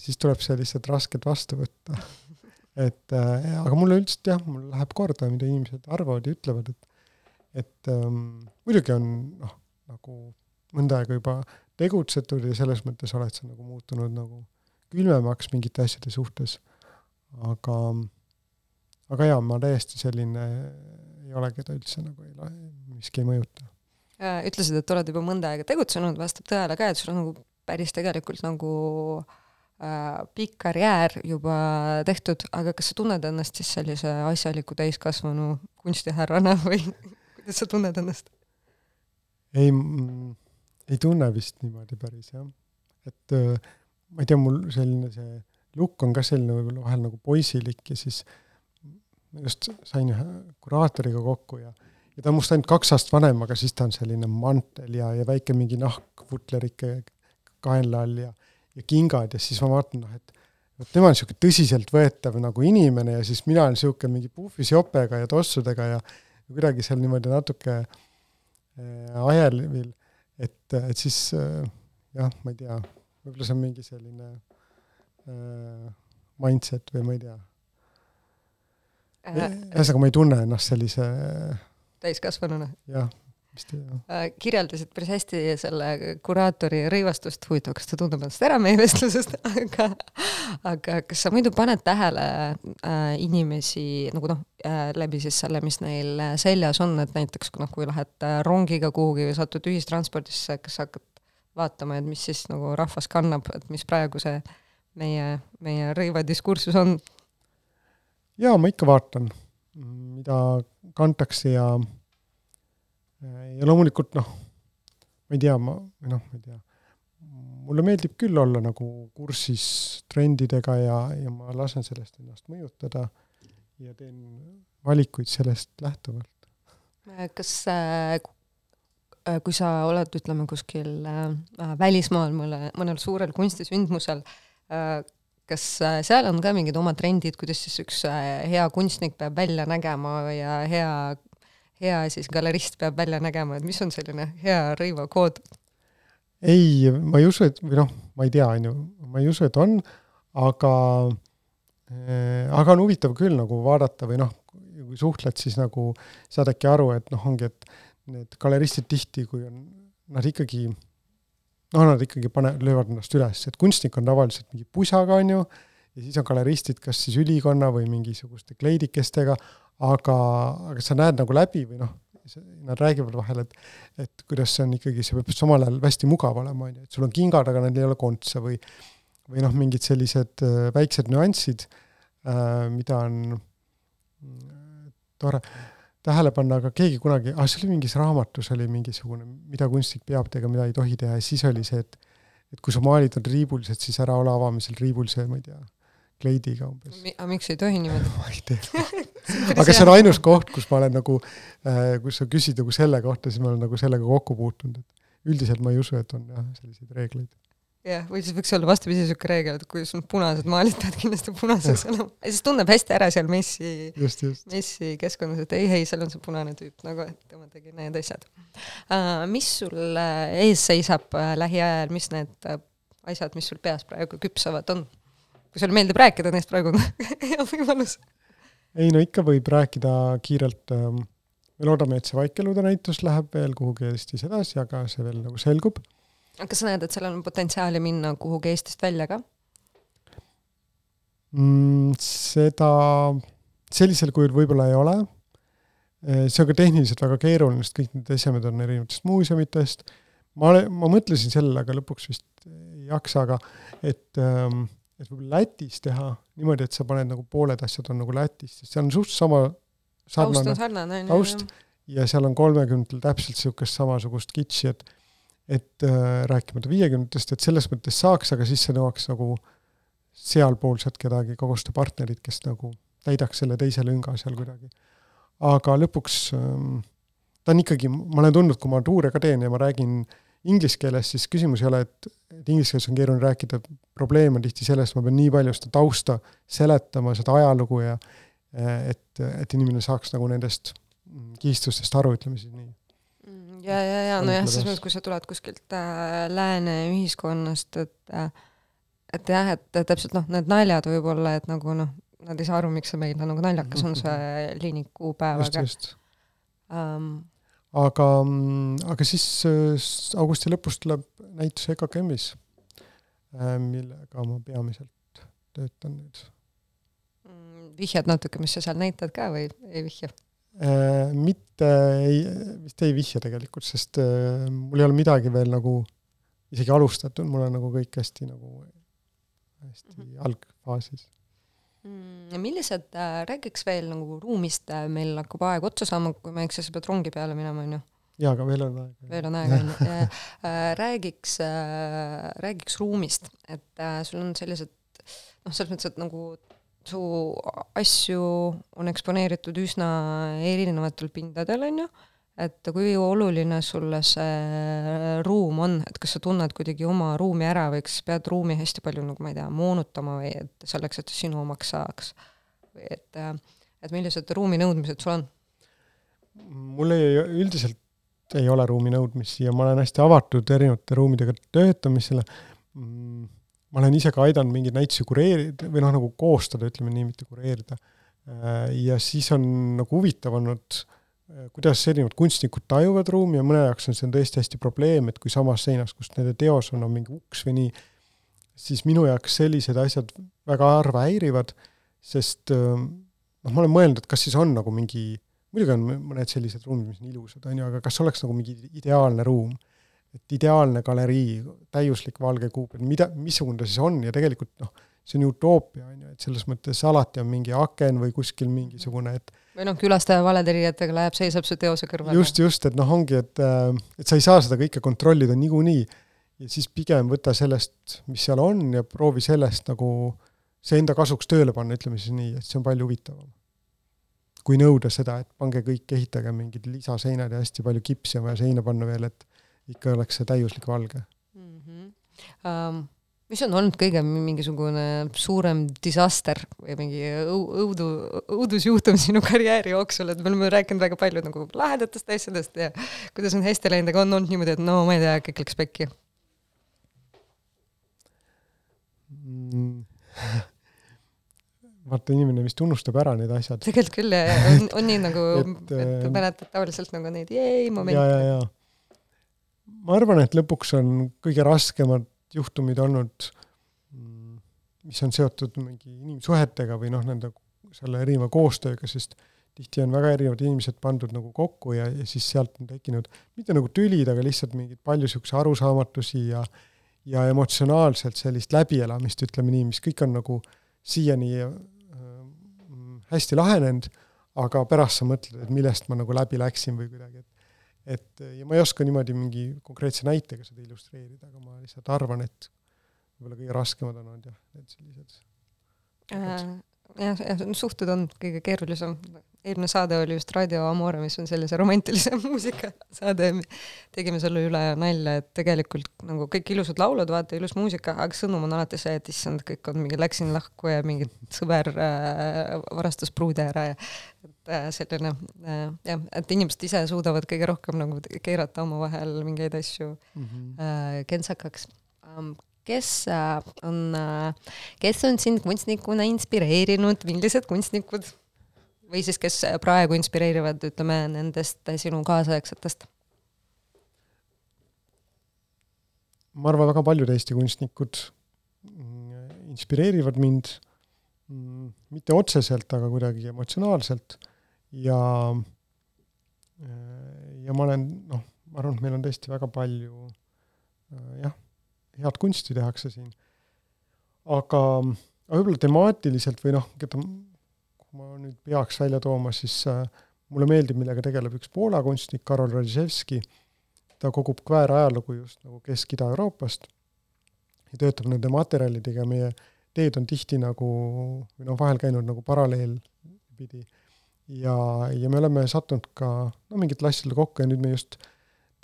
siis tuleb see lihtsalt raskelt vastu võtta. et äh, aga mulle üldiselt jah, mul läheb korda, mida inimesed arvavad ja ütlevad, et et ähm, muidugi on noh, nagu mõnda aega juba tegutsetud ja selles mõttes oled sa nagu muutunud nagu külmemaks mingite asjade suhtes, aga aga jaa, ma täiesti selline ei ole, keda üldse nagu ei, miski ei mõjuta. ütlesid, et oled juba mõnda aega tegutsenud, vastab tõele ka, et sul on nagu päris tegelikult nagu äh, Äh, pikk karjäär juba tehtud, aga kas sa tunned ennast siis sellise asjaliku täiskasvanu kunstihärrana või kuidas sa tunned ennast? ei, ei tunne vist niimoodi päris jah, et äh, ma ei tea, mul selline see lukk on ka selline võib-olla vahel nagu poisilik ja siis ma just sain ühe kuraatoriga kokku ja ja ta on must ainult kaks aastat vanem, aga siis ta on selline mantel ja, ja väike mingi nahkvutlerike kaenla all ja ja kingad ja siis ma vaatan, noh, et vot tema on niisugune tõsiseltvõetav nagu inimene ja siis mina olen niisugune mingi puhvis jopega ja tossudega ja kuidagi seal niimoodi natuke äh, ajelevil, et, et siis äh, jah, ma ei tea, võib-olla see on mingi selline äh, mindset või ma ei tea äh,. ühesõnaga, ma ei tunne ennast sellise täiskasvanuna? jah kirjeldasid päris hästi selle kuraatori rõivastust, huvitav, kas ta tundub ennast ära meie vestlusest, aga aga kas sa muidu paned tähele äh, inimesi nagu noh äh,, läbi siis selle, mis neil seljas on, et näiteks noh, kui lähed äh, rongiga kuhugi või satud ühistranspordisse, kas sa hakkad vaatama, et mis siis nagu rahvas kannab, et mis praegu see meie, meie rõivadiskursus on? jaa, ma ikka vaatan, mida kantakse ja ja loomulikult noh, ma ei tea, ma, või noh, ma ei tea, mulle meeldib küll olla nagu kursis trendidega ja, ja ma lasen sellest ennast mõjutada ja teen valikuid sellest lähtuvalt. kas äh, kui sa oled, ütleme, kuskil äh, välismaal mõne, mõnel suurel kunstisündmusel äh,, kas äh, seal on ka mingid omad trendid, kuidas siis üks äh, hea kunstnik peab välja nägema ja hea hea siis galerist peab välja nägema, et mis on selline hea rõivakood? ei, ma ei usu, et, või noh, ma ei tea, on ju, ma ei usu, et on, aga äh, aga on huvitav küll nagu vaadata või noh, kui suhtled, siis nagu saad äkki aru, et noh, ongi, et need galeristid tihti, kui on, nad ikkagi noh, nad ikkagi pane-, löövad ennast üles, et kunstnik on tavaliselt mingi pusaga, on ju, ja siis on galeristid kas siis ülikonna või mingisuguste kleidikestega, aga, aga sa näed nagu läbi või noh, nad räägivad vahel, et et kuidas see on ikkagi, see peab samal ajal hästi mugav olema, on ju, et sul on kingad, aga neil ei ole kontse või või noh, mingid sellised äh, väiksed nüansid äh,, mida on tore tähele panna, aga keegi kunagi, ah see oli mingis raamatus oli mingisugune, mida kunstnik peab tegema, mida ei tohi teha ja siis oli see, et et kui su maalid on riibulised, siis ära ole avamisel riibulise, ma ei tea, kleidiga umbes. aga miks ei tohi niimoodi? ma ei tea aga see on ainus koht, kus ma olen nagu äh,, kus sa küsid nagu selle kohta, siis ma olen nagu sellega kokku puutunud, et üldiselt ma ei usu, et on jah, selliseid reegleid. jah, või siis võiks olla vastupidi niisugune reegel, et kui sul punased maalid, pead kindlasti punaseks olema. siis tunneb hästi ära seal messi, messi keskkonnas, et ei, ei, seal on see punane tüüp nagu, et tema tegi need asjad uh,. mis sul ees seisab lähiajal, mis need asjad, mis sul peas praegu küpsavad, on? kui sulle meeldib rääkida neist praegu, on hea võimalus. Ei no ikka võib rääkida kiirelt, ähm, me loodame, et see Vaikelude näitus läheb veel kuhugi Eestis edasi, aga see veel nagu selgub. kas sa näed, et seal on potentsiaali minna kuhugi Eestist välja ka mm,? seda sellisel kujul võib-olla ei ole. Äh, see on ka tehniliselt väga keeruline, sest kõik need esemed on erinevatest muuseumitest. ma ma mõtlesin sellele, aga lõpuks vist ei jaksa, aga et ähm, et võib-olla Lätis teha niimoodi, et sa paned nagu pooled asjad on nagu Lätis, sest seal on suht sama sarnane sarnane, taust ja seal on kolmekümnendatel täpselt niisugust samasugust kitši, et et äh, rääkimata viiekümnendatest, et selles mõttes saaks, aga siis see nõuaks nagu sealpoolset kedagi, koostööpartnerit, kes nagu täidaks selle teise lünga seal kuidagi. aga lõpuks ähm, ta on ikkagi, ma olen tundnud, kui ma tuure ka teen ja ma räägin äh, inglise keeles siis küsimus ei ole, et, et inglise keeles on keeruline rääkida, probleem on tihti selles, et ma pean nii palju seda tausta seletama, seda ajalugu ja et, et inimene saaks nagu nendest kihistustest aru, ütleme siis nii. Mm, ja, ja, ja nojah, selles mõttes, kui sa tuled kuskilt äh, lääne ühiskonnast, et äh, et jah, et täpselt noh, need naljad võib-olla, et nagu noh, nad ei saa aru, miks see meile nagu naljakas on, see liinik kuupäevaga. just, just um, aga, aga siis äh, augusti lõpus tuleb näitus EKKM-is, äh, millega ma peamiselt töötan nüüd. Mm, vihjad natuke, mis sa seal näitad ka või ei vihja? Äh, mitte ei, vist ei vihja tegelikult, sest mul ei ole midagi veel nagu isegi alustatud, mul on nagu kõik hästi nagu, hästi mm -hmm. algfaasis mm,. Millised äh,, räägiks veel nagu ruumist äh,, meil hakkab aeg otsa saama, kui ma ei eksi, sa pead rongi peale minema, on ju? jaa, aga veel on aega. veel on aega, on ju. Äh, räägiks äh,, räägiks ruumist, et äh, sul on sellised noh, selles mõttes, et nagu su asju on eksponeeritud üsna erinevatel pindadel, on ju et kui oluline sulle see ruum on, et kas sa tunned kuidagi oma ruumi ära või kas pead ruumi hästi palju nagu ma ei tea, moonutama või et selleks, et sinu omaks saaks? või et, et millised ruumi nõudmised sul on? mul ei, üldiselt ei ole ruumi nõudmisi ja ma olen hästi avatud erinevate ruumidega töötamisele. Mm, ma olen ise ka aidanud mingeid näitusi kureerida või noh, nagu koostada, ütleme nii, mitte kureerida. ja siis on nagu huvitav olnud äh, Äh, kuidas erinevad kunstnikud tajuvad ruumi ja mõne jaoks on see tõesti hästi probleem, et kui samas seinas, kus nende teos on, on mingi uks või nii, siis minu jaoks sellised asjad väga harva häirivad, sest noh, ma olen mõelnud, et kas siis on nagu mingi, muidugi on mõned sellised ruumid, mis on ilusad, on ju, aga kas oleks nagu mingi ideaalne ruum, et ideaalne galerii, täiuslik valge kuup, et mida, missugune ta siis on ja tegelikult noh, see on utoopia, on ju, et selles mõttes alati on mingi aken või kuskil mingisugune, et või noh, külastaja valede riietega läheb, seisab su teose kõrval. just, just, et noh, ongi, et, äh, et sa ei saa seda kõike kontrollida niikuinii ja siis pigem võta sellest, mis seal on ja proovi sellest nagu see enda kasuks tööle panna, ütleme siis nii, et see on palju huvitavam. kui nõuda seda, et pange kõik, ehitage mingid lisaseinad ja hästi palju kipsi on vaja seina panna veel, et ikka oleks see täiuslik valge mm. -hmm. Um, mis on olnud kõige mingisugune suurem disaster või mingi õudu, õudusjuhtum sinu karjääri jooksul, et me oleme rääkinud väga palju nagu lahedatest asjadest ja kuidas on hästi läinud, aga on olnud niimoodi, et no ma ei tea, kõik läks pekki mm. vaata, inimene vist unustab ära need asjad. tegelikult küll, on, on nii nagu, et, et äh, mäletad tavaliselt nagu neid jäi momente. ja, ja, ja. ma arvan, et lõpuks on kõige raskemad juhtumid olnud, mm, mis on seotud mingi inimsuhetega või noh, nende selle erineva koostööga, sest tihti on väga erinevad inimesed pandud nagu kokku ja, ja siis sealt on tekkinud mitte nagu tülid, aga lihtsalt mingeid palju niisuguseid arusaamatusi ja ja emotsionaalselt sellist läbielamist, ütleme nii, mis kõik on nagu siiani äh, hästi lahenenud, aga pärast sa mõtled, et millest ma nagu läbi läksin või kuidagi, et et ja ma ei oska niimoodi mingi konkreetse näitega seda illustreerida, aga ma lihtsalt arvan, et võib-olla kõige raskemad on olnud jah, need sellised äh,. Jah, jah, suhted on kõige keerulisem. eelmine saade oli just Raadio Amore, mis on sellise romantilise muusika saade. tegime selle üle nalja, et tegelikult nagu kõik ilusad laulud, vaata, ilus muusika, aga sõnum on alati see, et issand, kõik on mingi läksin lahku ja mingi sõber äh, varastas pruude ära ja Äh, selline äh, jah, et inimesed ise suudavad kõige rohkem nagu keerata omavahel mingeid asju mm -hmm. kentsakaks. Ähm, kes on, kes on sind kunstnikuna inspireerinud, millised kunstnikud või siis kes praegu inspireerivad, ütleme, nendest sinu kaasaegsetest? ma arvan, väga paljud Eesti kunstnikud mm, inspireerivad mind mm, mitte otseselt, aga kuidagi emotsionaalselt ja, ja ma olen noh, ma arvan, et meil on tõesti väga palju jah, head kunsti tehakse siin, aga, aga võib-olla temaatiliselt või noh, keda, ma nüüd peaks välja tooma, siis äh, mulle meeldib, millega tegeleb üks Poola kunstnik, Karol Radziszewski, ta kogub kväärajalugu just nagu Kesk-Ida-Euroopast ja töötab nende materjalidega, meie teed on tihti nagu, või noh, vahel käinud nagu paralleelpidi. Ja, ja me oleme sattunud ka no mingitel asjadel kokku ja nüüd me just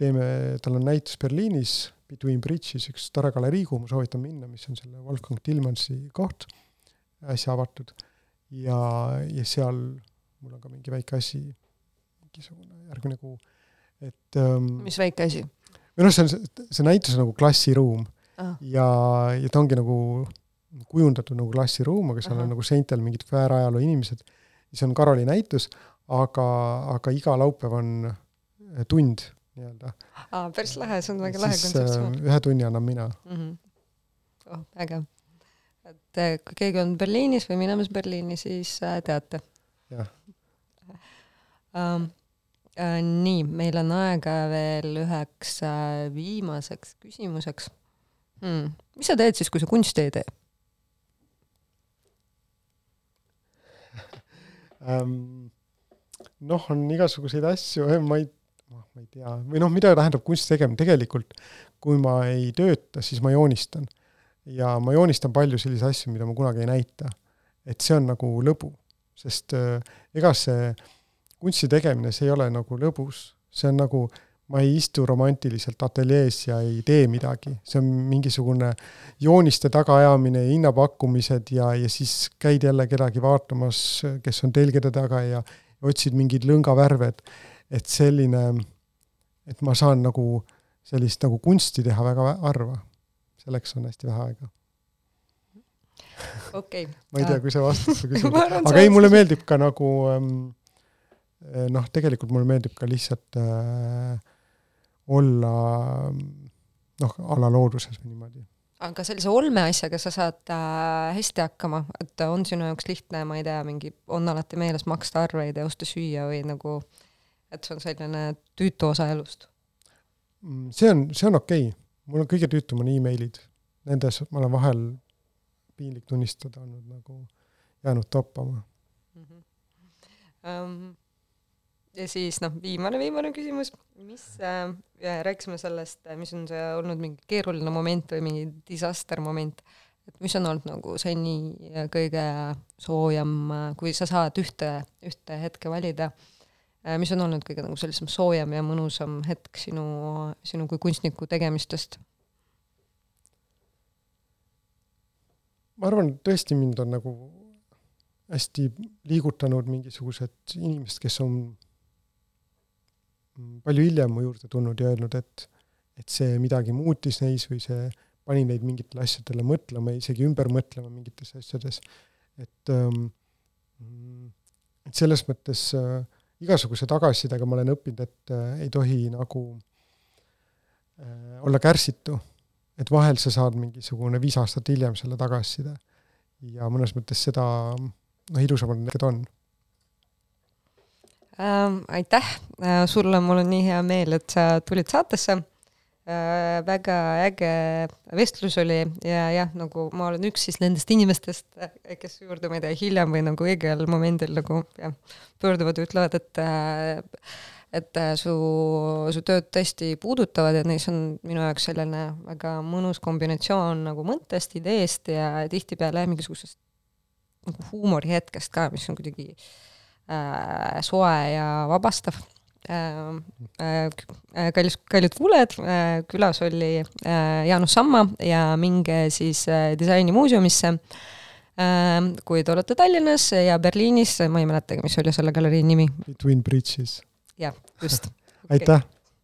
teeme, tal on näitus Berliinis, Between Bridges, üks tore galerii, kuhu ma soovitan minna, mis on selle Wolfgang Tillmansi koht, äsja avatud. ja, ja seal mul on ka mingi väike asi, mingisugune järgmine kuu, et ähm, mis väike asi? või noh, see on, see näitus on nagu klassiruum ah. ja, ja ta ongi nagu kujundatud nagu klassiruum, aga seal Ahah. on nagu seintel mingid väärajaloo inimesed. siis on Karoli näitus, aga, aga iga laupäev on äh, tund nii-öelda. aa, päris lahe, see on väga lahe äh, kontseptsioon ühe tunni annan mina. mm. -hmm. oh, äge. et äh, kui keegi on Berliinis või minemas Berliini, siis äh, teate. jah. um, äh, nii, meil on aega veel üheks äh, viimaseks küsimuseks hmm.. mis sa teed siis, kui sa kunsti ei tee? Ähm, noh, on igasuguseid asju, ma ei, ma ei tea, või noh, mida tähendab kunsti tegemine, tegelikult kui ma ei tööta, siis ma joonistan. ja ma joonistan palju selliseid asju, mida ma kunagi ei näita. et see on nagu lõbu, sest äh, ega see kunsti tegemine, see ei ole nagu lõbus, see on nagu, ma ei istu romantiliselt ateljees ja ei tee midagi, see on mingisugune jooniste tagaajamine, hinnapakkumised ja, ja siis käid jälle kedagi vaatamas, kes on telgede taga ja otsid mingeid lõngavärve, et et selline, et ma saan nagu sellist nagu kunsti teha väga harva. selleks on hästi vähe aega. okei okay.. ma ei tea, kui see vastas su küsimusele, aga ei, mulle meeldib ka nagu ähm, noh, tegelikult mulle meeldib ka lihtsalt äh, olla noh, a la looduses või niimoodi. aga sellise olme asjaga sa saad äh, hästi hakkama, et on sinu jaoks lihtne, ma ei tea, mingi, on alati meeles maksta arveid ja osta süüa või nagu, et see on selline tüütu osa elust? Mm, see on, see on okei okay., mul on kõige tüütum on emailid, nendes ma olen vahel, piinlik tunnistada, olnud nagu jäänud toppama. Um, ja siis noh, viimane, viimane küsimus, mis äh,, rääkisime sellest, mis on see olnud mingi keeruline moment või mingi disaster moment, et mis on olnud nagu seni kõige soojem, kui sa saad ühte, ühte hetke valida, mis on olnud kõige nagu sellisem soojem ja mõnusam hetk sinu, sinu kui kunstniku tegemistest? ma arvan, tõesti mind on nagu hästi liigutanud mingisugused inimesed, kes on palju hiljem mu juurde tulnud ja öelnud, et, et see midagi muutis neis või see pani neid mingitele asjadele mõtlema, isegi ümber mõtlema mingites asjades. et, ähm, et selles mõttes äh, igasuguse tagasisidega ma olen õppinud, et äh, ei tohi nagu äh, olla kärsitu et vahel sa saad mingisugune viis aastat hiljem selle tagasiside. ja mõnes mõttes seda, noh, ilusamad need on ähm,. aitäh äh, sulle, mul on nii hea meel, et sa tulid saatesse. Väga äge vestlus oli ja jah, nagu ma olen üks siis nendest inimestest, kes juurde, ma ei tea, hiljem või nagu õigel momendil nagu jah, pöörduvad ja ütlevad, et äh, et äh, su, su tööd tõesti puudutavad ja neis on minu jaoks selline väga mõnus kombinatsioon nagu mõttest, ideest ja tihtipeale mingisugusest nagu huumorihetkest ka, mis on kuidagi äh, soe ja vabastav äh,. Äh, kallis, kallid kuulajad äh,, külas oli äh, Jaanus Samma ja minge siis äh, disainimuuseumisse äh,. kui te olete Tallinnas ja Berliinis, ma ei mäletagi, mis oli selle galerii nimi. Between Bridges. jah, just aitäh!